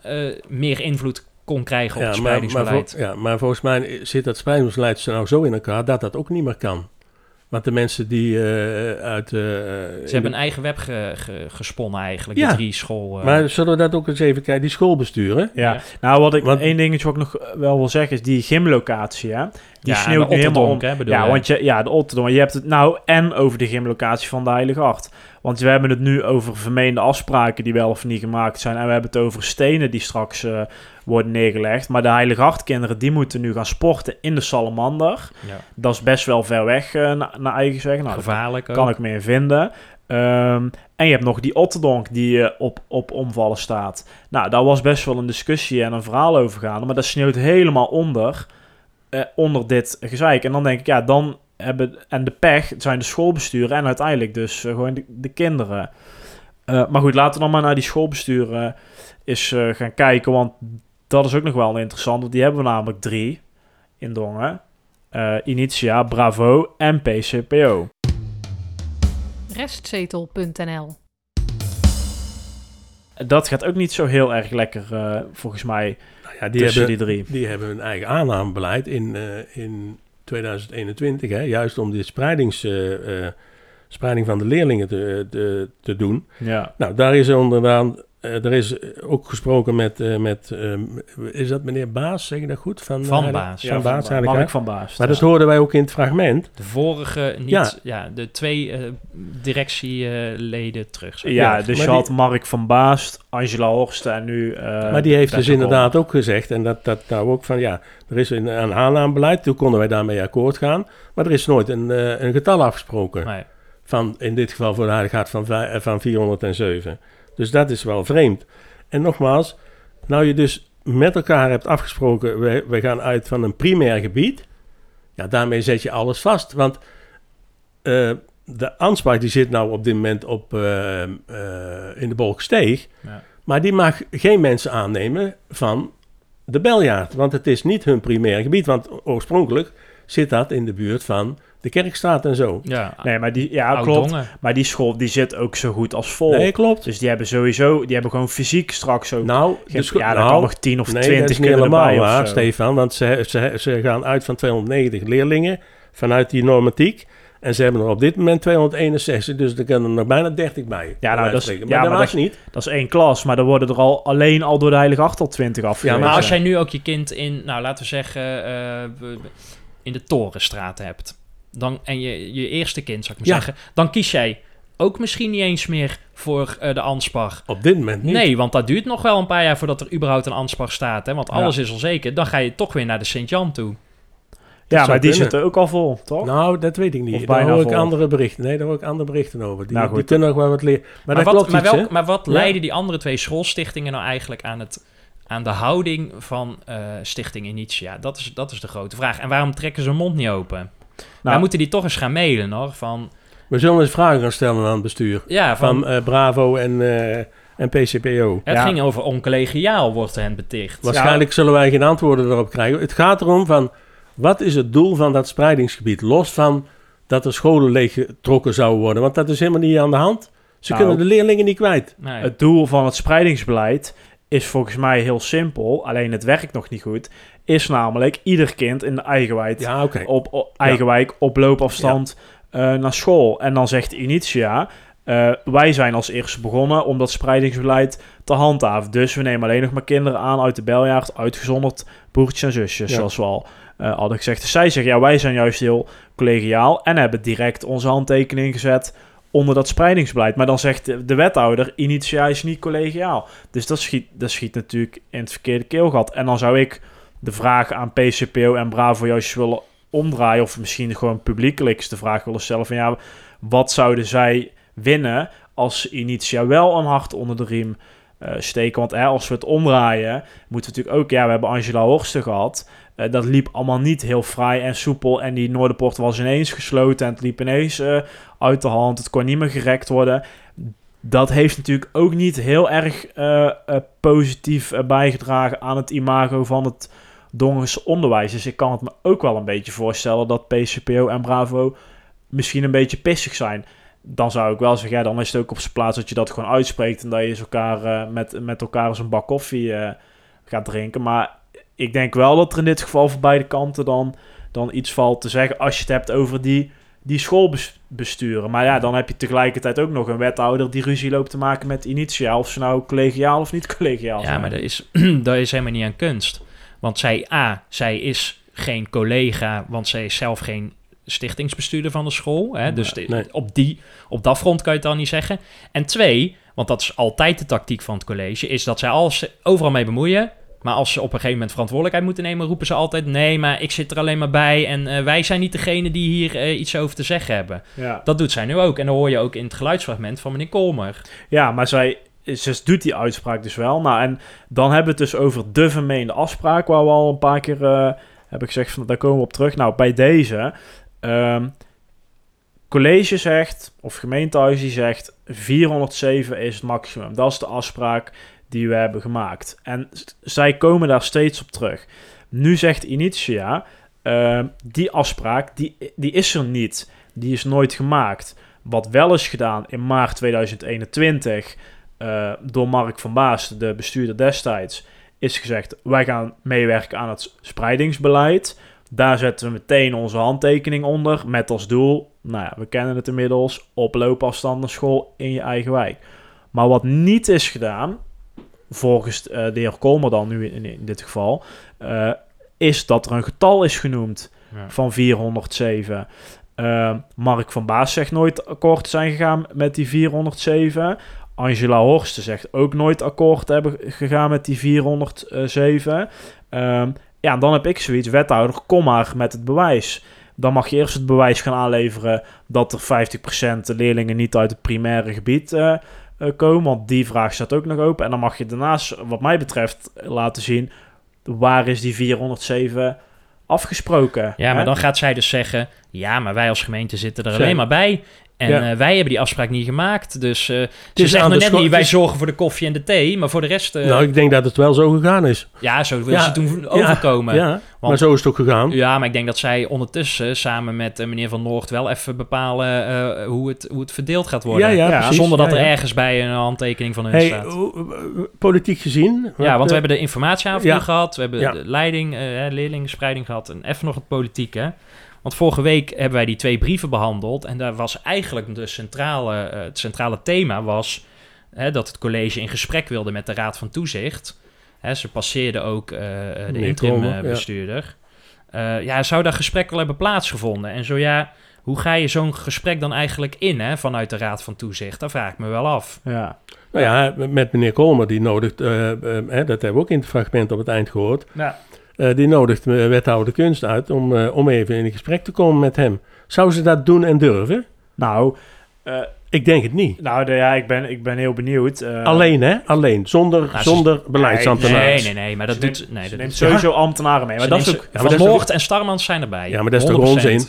meer invloed kon krijgen op het maar, maar, spreidingsbeleid. vol- ja, maar volgens mij zit dat spreidingsbeleid nou zo in elkaar dat dat ook niet meer kan. Want de mensen die eh, uit... eh, Ze hebben een eigen web ge- ge- gesponnen eigenlijk, Ja. de drie school... eh, Maar zullen we dat ook eens even kijken? Die schoolbesturen. Ja, Ja. nou wat ik Want- één dingetje wat ik nog wel wil zeggen is die gymlocatie, hè? Die ja, sneeuwt de nu helemaal om. Hè, Ja, je? want je, ja, de Otterdonk. Je hebt het nou en over de gymlocatie van de Heilige Hart. Want we hebben het nu over vermeende afspraken die wel of niet gemaakt zijn. En we hebben het over stenen die straks eh, worden neergelegd. Maar de Heilige Hartkinderen, die moeten nu gaan sporten in de Salamander. Ja. Dat is best wel ver weg, eh, na- naar eigen zeggen. Nou, Gevaarlijk ook. kan ik meer vinden. Ehm, en je hebt nog die Otterdonk die eh, op, op omvallen staat. Nou, daar was best wel een discussie en een verhaal over gaande. Maar dat sneeuwt helemaal onder, onder dit gezeik. En dan denk ik, ja, dan hebben... En de pech zijn de schoolbesturen en uiteindelijk dus eh, gewoon de, de kinderen. Eh, maar goed, laten we dan maar naar die schoolbesturen eens eh, gaan kijken. Want dat is ook nog wel interessant. Want die hebben we namelijk drie in Dongen. Eh, Initia, Bravo en PCPO. Restzetel.nl Dat gaat ook niet zo heel erg lekker, eh, volgens mij, Nou ja, die, tussen hebben, die drie. die hebben hun eigen aannamebeleid in, eh, in 2021. Hè, juist om die spreidings, eh, eh, spreiding van de leerlingen te, te, te doen. Ja. Nou, daar is onderaan... eh, er is ook gesproken met, eh, met eh, is dat meneer Baas, zeg je dat goed? Van, Van Baas. Van Baas, Mark van Baas. Maar dat hoorden wij ook in het fragment. De vorige niet, Ja. ja, de twee directieleden terug. zeg Ja, Ja, dus je die- had Mark van Baast, Angela Horsten en nu... eh, maar die heeft dus inderdaad ook gezegd, en dat, dat nou ook van ja, er is een, een aannamebeleid, toen konden wij daarmee akkoord gaan, maar er is nooit een, een getal afgesproken. Nee. Van, in dit geval voor de Hart van, van 407. Dus dat is wel vreemd. En nogmaals, nou je dus met elkaar hebt afgesproken, we, we gaan uit van een primair gebied, ja, daarmee zet je alles vast. Want eh, de Ansbach die zit nou op dit moment op, eh, eh, in de Bolksteeg, Ja. maar die mag geen mensen aannemen van de Beljaard. Want het is niet hun primair gebied, want oorspronkelijk zit dat in de buurt van de Kerkstraat en zo. Ja, Nee, maar die, ja, klopt. Dongen. Maar die school die zit ook zo goed als vol. Nee, klopt. Dus die hebben sowieso, die hebben gewoon fysiek straks ook... Nou, de scho- ja, daar nou, kan nog 10 of nee, 20 dat is niet kunnen helemaal waar. Stefan. Want ze, ze, ze gaan uit van 290 leerlingen vanuit die normatiek. En ze hebben er op dit moment 261, dus er kunnen er nog bijna 30 bij. bij nou, dat is- spreken. ja, maar dat maar dat niet. Dat is één klas, maar dan worden er al alleen al door de Heilige Acht al 20 afgewezen. Maar als Ja. jij nu ook je kind in, nou laten we zeggen, eh, in de Torenstraat hebt. Dan, en je, je eerste kind, zou ik maar Ja. zeggen. Dan kies jij ook misschien niet eens meer voor eh, de Anspar. Op dit moment niet. Nee, want dat duurt nog wel een paar jaar voordat er überhaupt een Anspar staat. Hè? Want Ja. alles is al zeker. Dan ga je toch weer naar de Sint-Jan toe. Ja, maar die kunnen. zitten ook al vol, toch? Nou, dat weet ik niet. Of daar hoor ik vol. andere berichten. Nee, daar hoor ik andere berichten over. Die, Nou, goed. die kunnen nog wel wat leren. Maar, Maar, dat wat, klopt maar, iets, wel- hè? maar wat Ja. leiden die andere twee schoolstichtingen nou eigenlijk aan, het, aan de houding van eh, Stichting Initia? Dat is, dat is de grote vraag. En waarom trekken ze hun mond niet open? Nou, Wij moeten die toch eens gaan mailen, hoor. Van, We zullen eens vragen gaan stellen aan het bestuur. ja, van, Van eh, Bravo en, eh, en PCPO. het Ja. ging over oncollegiaal, wordt hen beticht. Waarschijnlijk zullen wij geen antwoorden erop krijgen. Het gaat erom van, wat is het doel van dat spreidingsgebied? Los van dat er scholen leeggetrokken zouden worden. Want dat is helemaal niet aan de hand. Ze Nou, kunnen de leerlingen niet kwijt. Nee. Het doel van het spreidingsbeleid is volgens mij heel simpel, alleen het werkt nog niet goed. Is namelijk ieder kind in de eigen wijk, Ja, op, op- eigen wijk op loopafstand eh, naar school. En dan zegt Initia, eh, wij zijn als eerste begonnen om dat spreidingsbeleid te handhaven. Dus we nemen alleen nog maar kinderen aan uit de beljaard, uitgezonderd broertjes en zusjes, zoals we al eh, hadden gezegd. Dus zij zeggen, ja, wij zijn juist heel collegiaal en hebben direct onze handtekening gezet onder dat spreidingsbeleid. Maar dan zegt de, de wethouder, Initia is niet collegiaal. Dus dat schiet, dat schiet natuurlijk in het verkeerde keelgat. En dan zou ik de vraag aan PCPO en Bravo juist willen omdraaien... of misschien gewoon publiekelijk de vraag willen stellen van... ja, wat zouden zij winnen als Initia wel een hart onder de riem eh, steken? Want als we het omdraaien, moeten we natuurlijk ook... ja, we hebben Angela Horsten gehad... Eh, dat liep allemaal niet heel fraai en soepel. En die Noorderpoort was ineens gesloten. En het liep ineens eh, uit de hand. Het kon niet meer gerekt worden. Dat heeft natuurlijk ook niet heel erg eh, eh, positief eh, bijgedragen aan het imago van het Dongense onderwijs. Dus ik kan het me ook wel een beetje voorstellen dat PCPO en Bravo misschien een beetje pissig zijn. Dan zou ik wel zeggen, ja, dan is het ook op zijn plaats dat je dat gewoon uitspreekt en dat je eens elkaar, met, met elkaar eens een bak koffie gaat drinken. Maar ik denk wel dat er in dit geval voor beide kanten dan, dan iets valt te zeggen als je het hebt over die, die schoolbesturen. Maar ja, dan heb je tegelijkertijd ook nog een wethouder die ruzie loopt te maken met Initia. Of ze nou collegiaal of niet collegiaal Ja, zijn. maar dat is, dat is helemaal niet aan kunst. Want zij, A, zij is geen collega, want zij is zelf geen stichtingsbestuurder van de school. Hè? Dus de- Nee. op, die, op dat front kan je het dan niet zeggen. En twee, want dat is altijd de tactiek van het college, is dat zij alles overal mee bemoeien. Maar als ze op een gegeven moment verantwoordelijkheid moeten nemen, roepen ze altijd: nee, maar ik zit er alleen maar bij en eh, wij zijn niet degene die hier eh, iets over te zeggen hebben. Ja. Dat doet zij nu ook. En dat hoor je ook in het geluidsfragment van meneer Kolmer. Ja, maar zij ze doet die uitspraak dus wel. Nou, en dan hebben we het dus over de vermeende afspraak, waar we al een paar keer eh, hebben gezegd van daar komen we op terug. Nou, bij deze, ehm, college zegt, of gemeentehuis die zegt, 407 is het maximum. Dat is de afspraak die we hebben gemaakt. En zij komen daar steeds op terug. Nu zegt Initia, ehm, die afspraak, die, die is er niet. Die is nooit gemaakt. Wat wel is gedaan in maart 2021 eh, door Mark van Baas, de bestuurder destijds, is gezegd: wij gaan meewerken aan het spreidingsbeleid. Daar zetten we meteen onze handtekening onder met als doel, nou ja, we kennen het inmiddels, op loopafstand school in je eigen wijk. Maar wat niet is gedaan, volgens eh, de heer Kolmer dan nu in, in dit geval, eh, is dat er een getal is genoemd van 407. Eh, Mark van Baas zegt nooit akkoord zijn gegaan met die 407. Angela Horsten zegt ook nooit akkoord hebben gegaan met die 407. Ehm, ja, dan heb ik zoiets, wethouder, kom maar met het bewijs. Dan mag je eerst het bewijs gaan aanleveren dat er 50% leerlingen niet uit het primaire gebied eh, komen. Want die vraag staat ook nog open. En dan mag je daarnaast, wat mij betreft, laten zien waar is die 407 afgesproken. Ja, maar dan gaat zij dus zeggen: ja, maar wij als gemeente zitten er alleen maar bij. En Ja. eh, wij hebben die afspraak niet gemaakt. Dus eh ze nog de net niet: wij zorgen voor de koffie en de thee. Maar voor de rest, eh, nou, ik denk dat het wel zo gegaan is. ja, zo wil Ja, ze toen overkomen. Ja, maar zo is het ook gegaan. Ja, maar ik denk dat zij ondertussen samen met meneer Van Noord wel even bepalen eh, hoe, het, hoe het verdeeld gaat worden. Ja, ja, Ja, precies. Zonder dat Ja, er ergens bij een handtekening van hun Hey, staat. politiek gezien. Ja, want we hebben de informatieavond gehad. We hebben Ja. de leiding, eh leerlingenspreiding gehad. En even nog het politieke. Want vorige week hebben wij die twee brieven behandeld. En daar was eigenlijk de centrale, eh, het centrale thema was... Hè, dat het college in gesprek wilde met de Raad van Toezicht. Hè, ze passeerden ook eh, de Meneer interim eh, ja. bestuurder. Eh, ja, zou dat gesprek wel hebben plaatsgevonden? En zo ja, hoe ga je zo'n gesprek dan eigenlijk in hè, vanuit de Raad van Toezicht? Dat vraag ik me wel af. Ja. Nou ja, met meneer Kolmer, die nodigt, eh, eh, hè, dat hebben we ook in het fragment op het eind gehoord. Ja. Eh, die nodigt eh, wethouder kunst uit om, eh, om even in gesprek te komen met hem. Zou ze dat doen en durven? Nou, eh, Ik denk het niet. nou de- ja, ik, ben, ik ben heel benieuwd. Alleen, hè? Alleen. Zonder, Nou, ze- zonder beleidsambtenaar. Nee, nee, nee, maar dat ze doet... neemt- Nee, ze dat neemt sowieso ambtenaren mee. Maar Ze dat is ook... ja, maar Van Moord en Starmans zijn erbij. Ja, maar dat is toch 100%. onzin?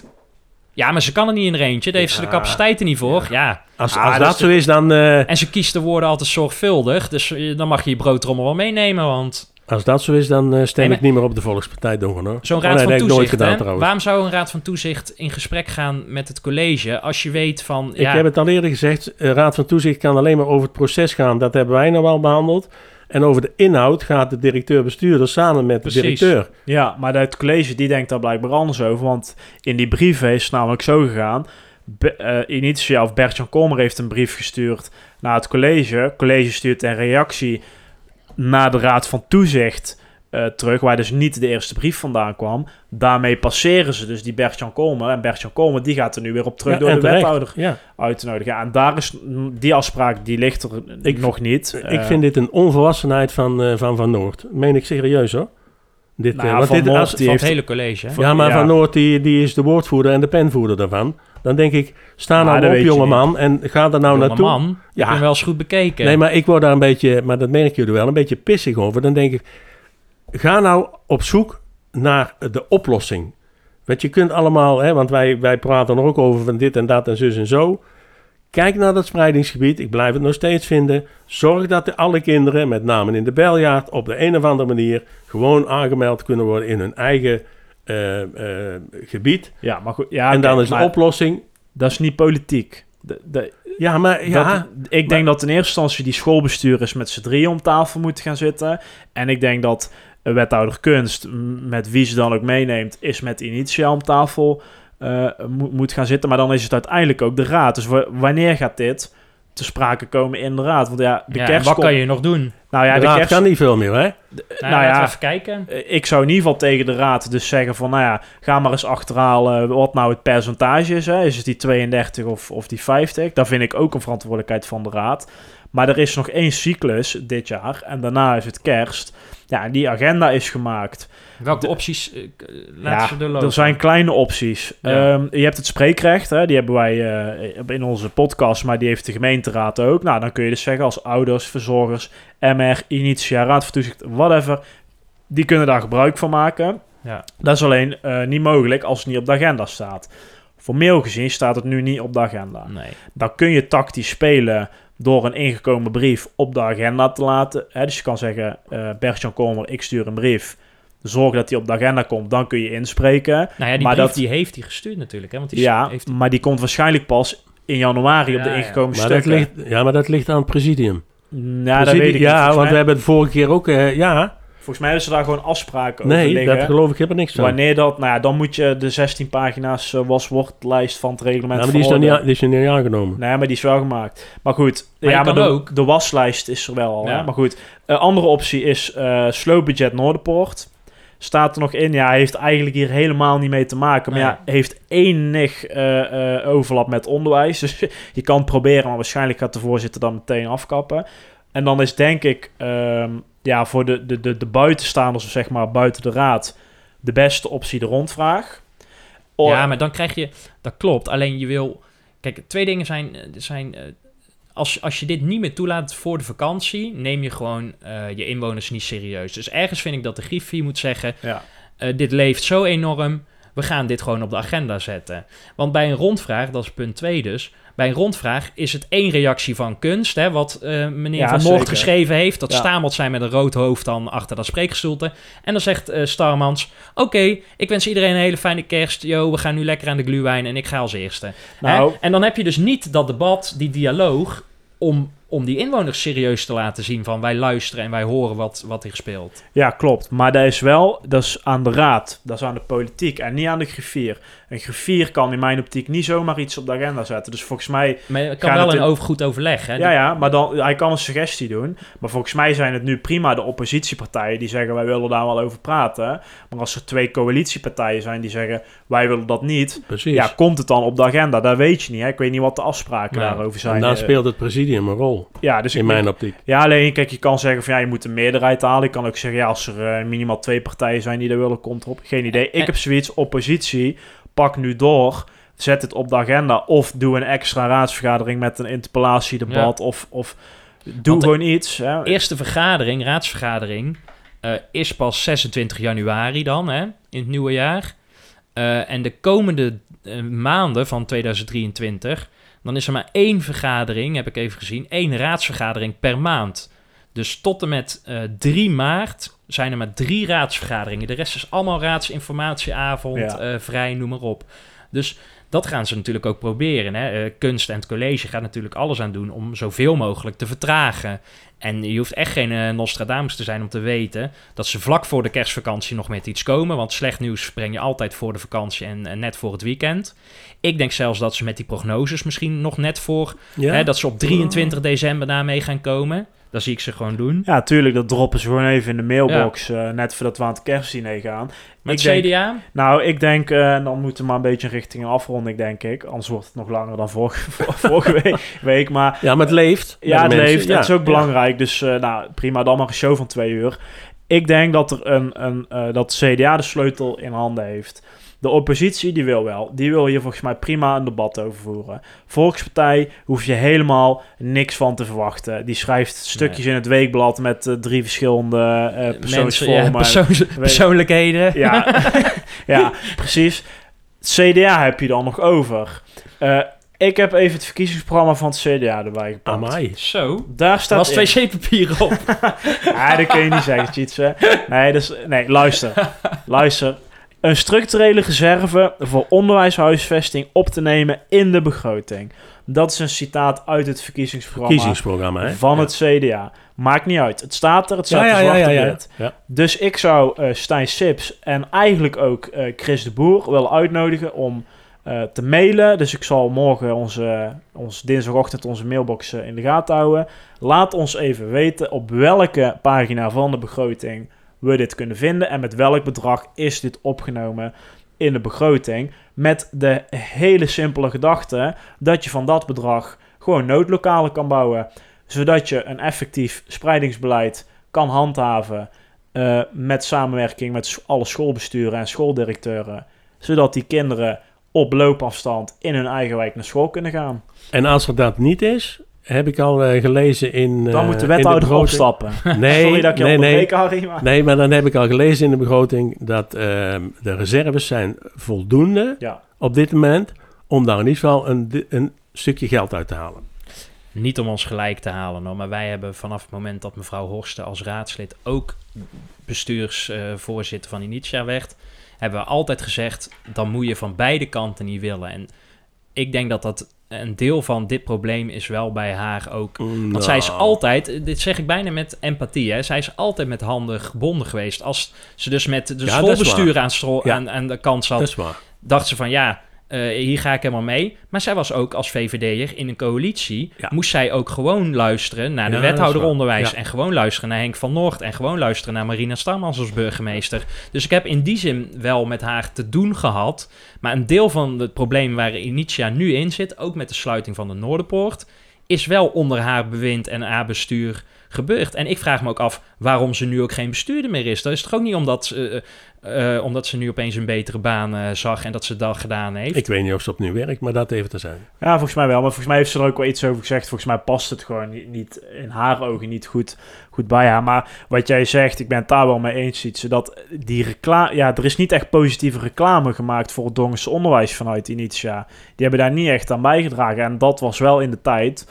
Ja, maar ze kan er niet in er eentje. Daar heeft ze de capaciteiten niet voor. Ja. Als, Ah, als dat zo is, dan... eh, En ze kiest de woorden altijd zorgvuldig. Dus dan mag je je broodtrommel wel meenemen. Want als dat zo is, dan eh, stem Nee, ik niet meer op de Volkspartij Dongen, hoor. zo'n Oh, raad nee, van ik nooit toezicht... gedaan, trouwens. waarom zou een raad van toezicht in gesprek gaan met het college... als je weet van... Ik Ja, heb het al eerder gezegd, de Raad van Toezicht kan alleen maar over het proces gaan. Dat hebben wij nou al behandeld. En over de inhoud gaat de directeur-bestuurder samen met de directeur. Ja, maar het college die denkt daar blijkbaar anders over. Want in die brief is het namelijk zo gegaan. Be, eh, Initia of Bert-Jan Kommer heeft een brief gestuurd naar het college. Het college stuurt een reactie naar de Raad van Toezicht eh, terug, waar dus niet de eerste brief vandaan kwam. Daarmee passeren ze dus die Bert-Jan Kommer. En Bert-Jan Kommer die gaat er nu weer op terug Ja, door de terecht. wethouder Ja, uit te nodigen. Ja, en daar is die afspraak, die ligt er Ik- nog niet. ik Eh, vind dit een onvolwassenheid van eh, Van, van Noord. Meen ik serieus hoor. Dit, Nou eh, want Van dit, Noord, als- die van heeft- het hele college. hè. ja, maar ja. Van Noord die, die is de woordvoerder en de penvoerder daarvan. Dan denk ik, sta nou dat op je jongeman en ga er nou Jonge naartoe. man, ik Ja. heb hem wel eens goed bekeken. Nee, maar ik word daar een beetje, maar dat merk jullie wel, een beetje pissig over. Dan denk ik, ga nou op zoek naar de oplossing. Want je kunt allemaal, hè, want wij, wij praten er ook over van dit en dat en zus en zo. Kijk naar dat spreidingsgebied, ik blijf het nog steeds vinden. Zorg dat de alle kinderen, met name in de beljaard, op de een of andere manier gewoon aangemeld kunnen worden in hun eigen eh, eh, gebied. Ja, maar goed. Ja, en dan is de oplossing. Dat is niet politiek. De, de, Ja, maar ja, dat, ik denk dat in eerste instantie die schoolbestuurders met z'n drieën om tafel moeten gaan zitten. En ik denk dat wethouder kunst, met wie ze dan ook meeneemt, is met Initia om tafel eh, mo- moet gaan zitten. Maar dan is het uiteindelijk ook de raad. Dus wa- wanneer gaat dit te sprake komen in de raad? Want ja, de Ja, kerst wat kan je nog doen? Nou ja, de de raad kerst... kan niet veel meer, hè? Nou, nou ja. even kijken. Eh, Ik zou in ieder geval tegen de raad dus zeggen van, nou ja, ga maar eens achterhalen wat nou het percentage is. Hè. Is het die 32 of, of die 50? Daar vind ik ook een verantwoordelijkheid van de raad. Maar er is nog één cyclus dit jaar en daarna is het kerst. Ja, die agenda is gemaakt. Welke de- opties eh, laten Ja, doorlopen? er zijn kleine opties. Ja. Ehm, je hebt het spreekrecht, hè, die hebben wij eh, in onze podcast, maar die heeft de gemeenteraad ook. Nou, dan kun je dus zeggen als ouders, verzorgers, MR, Initia, Raad van Toezicht, whatever, die kunnen daar gebruik van maken. Ja. Dat is alleen eh, niet mogelijk als het niet op de agenda staat. Formeel gezien staat het nu niet op de agenda. Nee. Dan kun je tactisch spelen door een ingekomen brief op de agenda te laten. Hè, dus je kan zeggen, eh Bert-Jan Kommer, ik stuur een brief. Zorg dat die op de agenda komt, dan kun je inspreken. Nou ja, die Maar brief dat- die heeft hij gestuurd natuurlijk. Hè? Want die Ja, heeft maar die komt waarschijnlijk pas in januari op de ja. ingekomen Maar dat, stukken. ligt, ja, maar dat ligt aan het presidium. Nou, dat weet ik ja, want we hebben het vorige keer ook... eh, ja, volgens mij hebben ze daar gewoon afspraken over nee, liggen. dat geloof ik helemaal niks van. Wanneer dat... Nou ja, dan moet je de 16 pagina's uh, waswoordlijst van het reglement Ja, maar die is, nog niet, die is niet aangenomen. Nee, maar die is wel gemaakt. Maar goed, Maar ja, maar de, ook- de waslijst is er wel al. Ja. Hè? Maar goed, een andere optie is eh slow budget Noorderpoort. Staat er nog in. Ja, heeft eigenlijk hier helemaal niet mee te maken. Maar Nee. ja, heeft enig eh, overlap met onderwijs. Dus je kan het proberen, maar waarschijnlijk gaat de voorzitter dan meteen afkappen. En dan is denk ik ehm, ja, voor de, de, de, de buitenstaanders, zeg maar buiten de raad, de beste optie de rondvraag. Ja, maar dan krijg je... Dat klopt. Alleen je wil... Kijk, twee dingen zijn... zijn eh, als, als je dit niet meer toelaat voor de vakantie... neem je gewoon eh, je inwoners niet serieus. Dus ergens vind ik dat de Griffie moet zeggen... Ja. eh, dit leeft zo enorm... We gaan dit gewoon op de agenda zetten. Want bij een rondvraag, dat is punt 2 dus... Bij een rondvraag is het één reactie van kunst... Hè, wat eh, meneer Ja, Van Noord zeker. geschreven heeft. Dat Ja. stamelt zij met een rood hoofd dan achter dat spreekgestoelte. En dan zegt eh, Starmans... Oké, ik wens iedereen een hele fijne kerst. Yo, we gaan nu lekker aan de gluwijn en ik ga als eerste. Nou, Hè? En dan heb je dus niet dat debat, die dialoog... om, om die inwoners serieus te laten zien van... wij luisteren en wij horen wat, wat hier speelt. Ja, klopt. Maar dat is wel, dat is aan de raad, dat is aan de politiek en niet aan de griffier. Een griffier kan in mijn optiek niet zomaar iets op de agenda zetten. Dus volgens mij, Maar het kan wel het een in- over, goed overleg. Hè? ja, ja, maar dan, hij kan een suggestie doen. Maar volgens mij zijn het nu prima de oppositiepartijen die zeggen wij willen daar wel over praten. Maar als er twee coalitiepartijen zijn die zeggen wij willen dat niet, Precies. ja, komt het dan op de agenda? Dat weet je niet. Hè? Ik weet niet wat de afspraken Nee. daarover zijn. en dan Eh, speelt het presidium een rol. Ja, dus in ik mijn optiek. Ja, alleen kijk, je kan zeggen van ja, je moet een meerderheid halen. Ik kan ook zeggen, ja, als er eh, minimaal twee partijen zijn die dat willen, komt erop. Geen idee. Ik heb zoiets, oppositie, pak nu door. Zet het op de agenda. Of doe een extra raadsvergadering met een interpellatiedebat. Of, of doe Want de gewoon iets. Hè. Eerste vergadering, raadsvergadering, eh, is pas 26 januari dan, hè, in het nieuwe jaar. Eh, en de komende maanden van 2023, dan is er maar één vergadering, heb ik even gezien, één raadsvergadering per maand. Dus tot en met eh 3 maart zijn er maar drie raadsvergaderingen. De rest is allemaal raadsinformatieavond, Ja. eh, vrij, noem maar op. Dus dat gaan ze natuurlijk ook proberen. Hè? Eh, kunst en het college gaat natuurlijk alles aan doen om zoveel mogelijk te vertragen. En je hoeft echt geen eh, Nostradamus te zijn om te weten dat ze vlak voor de kerstvakantie nog met iets komen. Want slecht nieuws breng je altijd voor de vakantie en, en net voor het weekend. Ik denk zelfs dat ze met die prognoses misschien nog net voor... Ja? Hè, dat ze op 23 december daarmee gaan komen. Dat zie ik ze gewoon doen. Ja, tuurlijk, dat droppen ze gewoon even in de mailbox. eh, net voordat we aan het kerstdiner gaan. Met Ik denk- CDA? Nou, ik denk, eh, dan moeten we maar een beetje richting een afronding, denk ik. Anders wordt het nog langer dan vorige, vorige week, week. Maar Ja, maar het leeft. Ja, het mensen. leeft. Ja, Het is ook ja. belangrijk. Dus eh, nou, prima, dan maar een show van twee uur. Ik denk dat er een, een eh, dat CDA de sleutel in handen heeft. De oppositie, die wil wel. Die wil hier volgens mij prima een debat over voeren. Volkspartij hoef je helemaal niks van te verwachten. Die schrijft stukjes in het weekblad met eh, drie verschillende eh Mensen, ja, persoonsvormen. persoons- persoonlijkheden. Ja, ja precies. CDA heb je dan nog over. Eh, ik heb even het verkiezingsprogramma van het CDA erbij gepakt. Amai. Zo. Daar staat was in. wc-papier op. Ja, dat kun je niet zeggen, Tjitse. Nee, dus, nee, luister. Luister. Een structurele reserve voor onderwijshuisvesting op te nemen in de begroting. Dat is een citaat uit het verkiezingsprogramma Verkiezingsprogramma, hè? van het CDA. Maakt niet uit. Het staat er, het staat Ja, ja, er. Dus ik zou eh Stijn Sips en eigenlijk ook eh, Chris de Boer willen uitnodigen om eh, te mailen. Dus ik zal morgen onze, ons dinsdagochtend onze mailbox in de gaten houden. Laat ons even weten op welke pagina van de begroting we dit kunnen vinden en met welk bedrag is dit opgenomen in de begroting. Met de hele simpele gedachte dat je van dat bedrag gewoon noodlokalen kan bouwen, zodat je een effectief spreidingsbeleid kan handhaven eh, met samenwerking met alle schoolbesturen en schooldirecteuren, zodat die kinderen op loopafstand in hun eigen wijk naar school kunnen gaan. En als dat niet is, heb ik al eh, gelezen in. Dan eh, moet de wethouder opstappen. Nee, Sorry dat ik je nee, nee. Harry, maar... Nee, maar dan heb ik al gelezen in de begroting dat ehm, de reserves zijn voldoende Ja, op dit moment om daar in ieder geval een, een stukje geld uit te halen. Niet om ons gelijk te halen, hoor, maar wij hebben vanaf het moment dat mevrouw Horsten als raadslid ook bestuursvoorzitter van Initia werd, hebben we altijd gezegd, dan moet je van beide kanten niet willen. En ik denk dat dat een deel van dit probleem is wel bij haar ook. Want zij is Nou, altijd, dit zeg ik bijna met empathie, hè, zij is altijd met handen gebonden geweest. Als ze dus met de schoolbestuur aan, stro- Ja. aan, aan de kant zat, dacht ze van ja, eh, hier ga ik helemaal mee. Maar zij was ook als VVD'er in een coalitie. Ja. Moest zij ook gewoon luisteren naar de Ja, wethouder onderwijs. Ja. En gewoon luisteren naar Henk van Noord. En gewoon luisteren naar Marina Stamans als burgemeester. Dus ik heb in die zin wel met haar te doen gehad. Maar een deel van het probleem waar Initia nu in zit, ook met de sluiting van de Noorderpoort, is wel onder haar bewind en haar bestuur gebeurd. En ik vraag me ook af waarom ze nu ook geen bestuurder meer is. Dat is toch ook niet omdat, ze, eh, eh, omdat ze nu opeens een betere baan eh, zag en dat ze dat gedaan heeft. Ik weet niet of ze opnieuw werkt, maar dat even te zijn. Ja, volgens mij wel. Maar volgens mij heeft ze er ook wel iets over gezegd. Volgens mij past het gewoon niet, niet in haar ogen niet goed, goed bij haar. Maar wat jij zegt, ik ben het daar wel mee eens. Iets, dat die reclame, ja, er is niet echt positieve reclame gemaakt voor het Dongense onderwijs vanuit Initia. Die hebben daar niet echt aan bijgedragen. En dat was wel in de tijd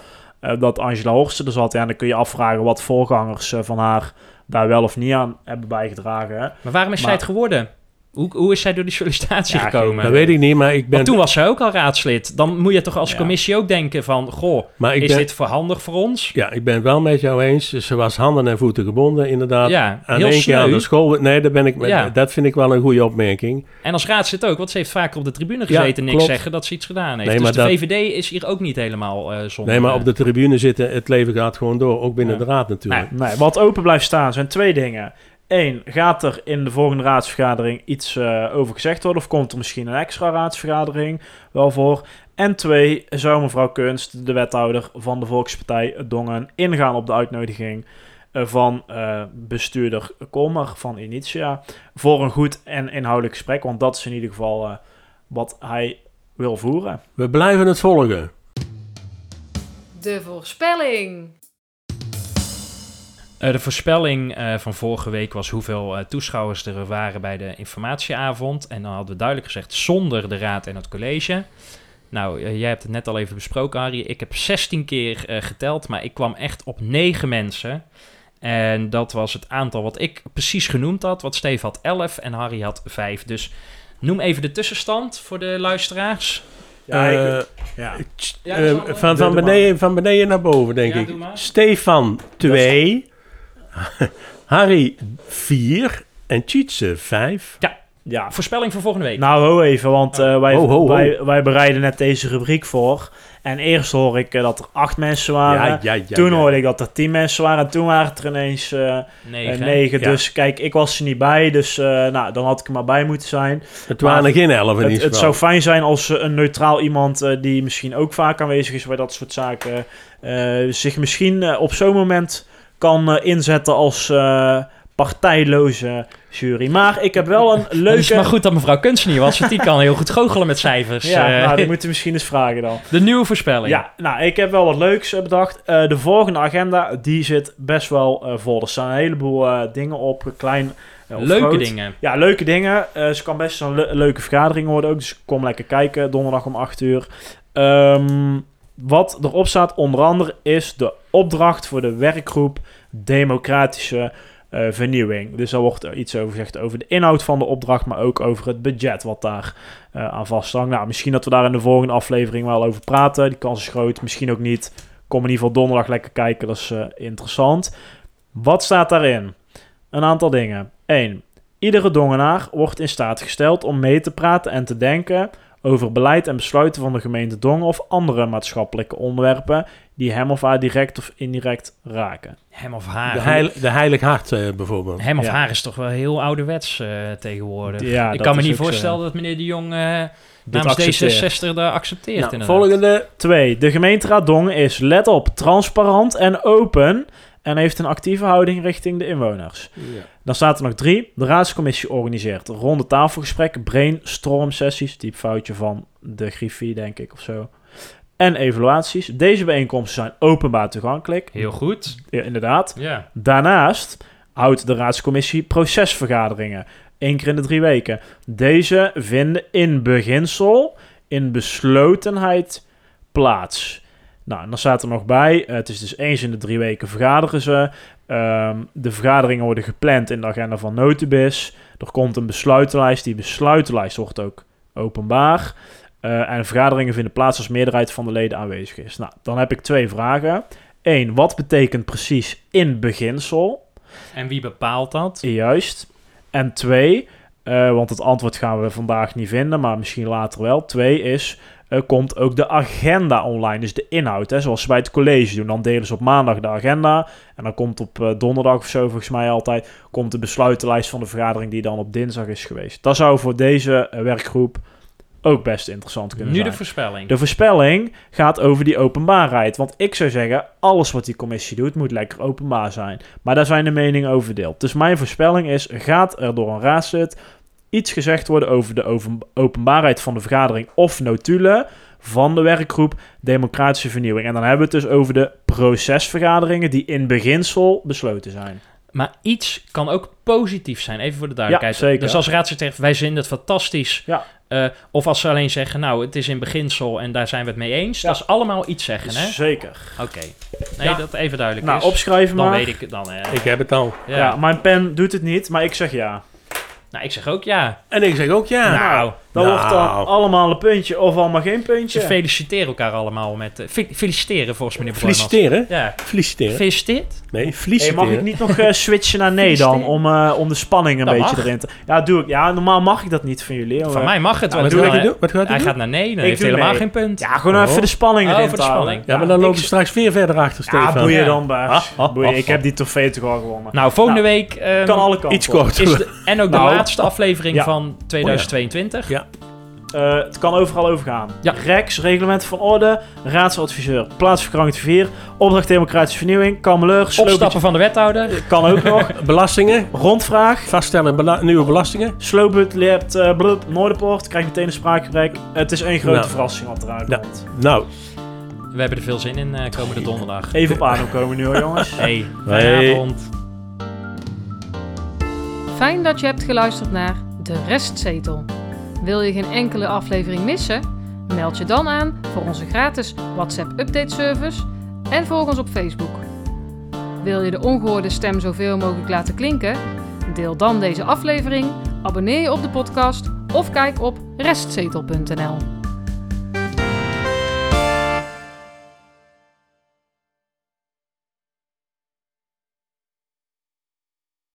dat Angela Horsten er zat. Ja, en dan kun je afvragen wat voorgangers eh, van haar daar wel of niet aan hebben bijgedragen. hè. Maar waarom is zij het geworden? Hoe, hoe is zij door die sollicitatie Ja, gekomen? Dat weet ik niet, maar ik ben... Want toen was zij ook al raadslid. Dan moet je toch als Ja. commissie ook denken van... Goh, maar ik is ben, dit verhandig voor ons? Ja, ik ben het wel met jou eens. Ze was handen en voeten gebonden, inderdaad. Ja, Aan heel één keer aan de school. Nee, daar ben ik, met- Ja. dat vind ik wel een goede opmerking. En als raadslid ook, want ze heeft vaker op de tribune gezeten... en niks zeggen dat ze iets gedaan heeft. Nee, dus maar de dat- VVD is hier ook niet helemaal eh zonder... Nee, maar eh, op de tribune zitten, het leven gaat gewoon door. Ook binnen Ja. de raad natuurlijk. Nee, wat open blijft staan zijn twee dingen. Eén, gaat er in de volgende raadsvergadering iets eh, over gezegd worden? Of komt er misschien een extra raadsvergadering wel voor? En twee, zou mevrouw Kunst, de wethouder van de Volkspartij Dongen, ingaan op de uitnodiging eh, van eh, bestuurder Kolmer van Initia voor een goed en inhoudelijk gesprek, want dat is in ieder geval wat hij wil voeren. We blijven het volgen. De voorspelling. Eh, de voorspelling eh, van vorige week was hoeveel eh, toeschouwers er waren bij de informatieavond. En dan hadden we duidelijk gezegd zonder de raad en het college. Nou, jij hebt het net al even besproken, Harry. Ik heb 16 keer eh, geteld, maar ik kwam echt op 9 mensen. En dat was het aantal wat ik precies genoemd had. Wat Steve had 11 en Harry had 5. Dus noem even de tussenstand voor de luisteraars. Ja, ik- ja. eh, van, beneden, van beneden naar boven, denk Ja, ik. Stefan 2, Harry 4 en Tjitse 5. ja. Voorspelling voor volgende week. Nou, ho even, want eh, wij, Ho, ho, ho. Wij, wij bereiden net deze rubriek voor. En eerst hoor ik eh, dat er acht mensen waren. Ja, ja, ja. toen ja. hoorde ik dat er tien mensen waren. En toen waren het er ineens eh, Negen. negen. Ja. Dus kijk, ik was er niet bij. Dus eh, nou, dan had ik er maar bij moeten zijn. Het waren er geen 11 in Het, het zou fijn zijn als een neutraal iemand die misschien ook vaak aanwezig is bij dat soort zaken, eh, zich misschien op zo'n moment kan eh, inzetten als eh, partijloze jury. Maar ik heb wel een Het is leuke... maar goed dat mevrouw Kunst niet was, want die kan heel goed goochelen met cijfers. Ja, Eh, nou, dat moeten we misschien eens vragen dan. de nieuwe voorspelling. Ja, nou, ik heb wel wat leuks bedacht. De volgende agenda, die zit best wel vol. Er staan een heleboel dingen op, klein Leuke groot. dingen. Ja, leuke dingen. Ze kan best een le- leuke vergadering worden ook. Dus kom lekker kijken, donderdag om 8 uur. Ehm, wat erop staat onder andere is de opdracht voor de werkgroep Democratische eh, Vernieuwing. Dus daar wordt iets over gezegd over de inhoud van de opdracht, maar ook over het budget wat daar eh, aan vasthangt. Nou, misschien dat we daar in de volgende aflevering wel over praten. Die kans is groot, misschien ook niet. Kom in ieder geval donderdag lekker kijken, dat is eh, interessant. Wat staat daarin? Een aantal dingen. 1. Iedere dongenaar wordt in staat gesteld om mee te praten en te denken over beleid en besluiten van de gemeente Dongen of andere maatschappelijke onderwerpen die hem of haar direct of indirect raken. Hem of haar. De, heil, de Heilig Hart eh, bijvoorbeeld. Hem of Ja. haar is toch wel heel ouderwets eh, tegenwoordig. Ja, ik kan me niet voorstellen zo. dat meneer de Jong namens accepteert. D66 daar accepteert. Nou, volgende. 2. De gemeenteraad Dongen is, let op, transparant en open en heeft een actieve houding richting de inwoners. Dan staat er nog 3. De raadscommissie organiseert ronde tafelgesprekken, brainstorm sessies, diep foutje van de Griffie denk ik of zo. En evaluaties. Deze bijeenkomsten zijn openbaar toegankelijk. Heel goed. Ja, inderdaad. Ja. Daarnaast houdt de raadscommissie procesvergaderingen. één keer in de drie weken. Deze vinden in beginsel in beslotenheid plaats. Nou, en dan staat er nog bij, eh, het is dus eens in de drie weken vergaderen ze. Ehm, de vergaderingen worden gepland in de agenda van Notibis. Er komt een besluitenlijst. Die besluitenlijst wordt ook openbaar. Eh, en vergaderingen vinden plaats als meerderheid van de leden aanwezig is. Nou, dan heb ik twee vragen. Eén, wat betekent precies in beginsel? En wie bepaalt dat? Juist. En twee, eh, want het antwoord gaan we vandaag niet vinden, maar misschien later wel. Twee is, eh, komt ook de agenda online, dus de inhoud. Hè, zoals ze bij het college doen. Dan delen ze op maandag de agenda. En dan komt op eh, donderdag of zo, volgens mij altijd, komt de besluitenlijst van de vergadering die dan op dinsdag is geweest. Dat zou voor deze eh, werkgroep ook best interessant kunnen Nu zijn. de voorspelling. De voorspelling gaat over die openbaarheid. Want ik zou zeggen, alles wat die commissie doet, moet lekker openbaar zijn. Maar daar zijn de meningen over verdeeld. Dus mijn voorspelling is, gaat er door een raadslid iets gezegd worden over de openbaarheid van de vergadering of notulen van de werkgroep Democratische Vernieuwing. En dan hebben we het dus over de procesvergaderingen die in beginsel besloten zijn. Maar iets kan ook positief zijn, even voor de duidelijkheid. Ja, zeker. Dus als raadslid zegt, wij vinden het fantastisch. Ja. Eh, of als ze alleen zeggen, nou, het is in beginsel en daar zijn we het mee eens. Ja. Dat is allemaal iets zeggen, hè? Zeker. Oké. Nee, Ja. dat even duidelijk Nou, is. opschrijven Dan maar. weet ik het dan. Ik heb het al. ja. Ja. mijn pen doet het niet, maar ik zeg ja. Nou, ik zeg ook ja. En ik zeg ook ja. Nou, Dan Nou. wordt dan allemaal een puntje of allemaal geen ze puntje. feliciteren elkaar allemaal met... eh, fe- feliciteren volgens meneer. Feliciteren. Ja. Feliciteren. Gefeliciteerd? Nee, Hey, feliciteren. mag ik niet nog eh, switchen naar nee dan? Om, eh, om de spanning een Dat beetje mag. erin te... Ja, doe ik. Ja, normaal mag ik dat niet van jullie. Van mij mag het Nou, wel. doe Wat ik Hij- hij doen? Wat gaat hij Hij gaat naar nee, dan Ik heeft doe helemaal geen punt. Ja, gewoon Oh. even de spanning Oh, erin de spanning. Ja, maar dan lopen we straks weer verder achter, Ja, Stefan. boeien Ja. dan, baas. Ah, ah, Boeien, ah, ik heb die trofee toch al gewonnen. Nou, volgende Nou, week... ehm, kan alle kanten Iets korter. is de, en ook de Nou. laatste aflevering van 2022. Ja. Eh, het kan overal overgaan. Ja. Rex, reglement van orde, raadsadviseur, plaatsvervangend vervier, opdracht democratische vernieuwing, kameleur, Opstappen van de wethouder. kan ook nog, Belastingen, rondvraag, vaststellen bela- nieuwe belastingen. Slowbut, leert, uh, blub, Noorderpoort, krijg meteen een spraakgebrek. Het is één grote Nou. verrassing wat eruit Ja. komt. Nou, We hebben er veel zin in eh, komende donderdag. Even op adem komen nu hoor jongens. Hey, Hey. fijne avond. Fijn dat je hebt geluisterd naar De Restzetel. Wil je geen enkele aflevering missen? Meld je dan aan voor onze gratis WhatsApp update service en volg ons op Facebook. Wil je de ongehoorde stem zoveel mogelijk laten klinken? Deel dan deze aflevering, abonneer je op de podcast of kijk op restzetel.nl.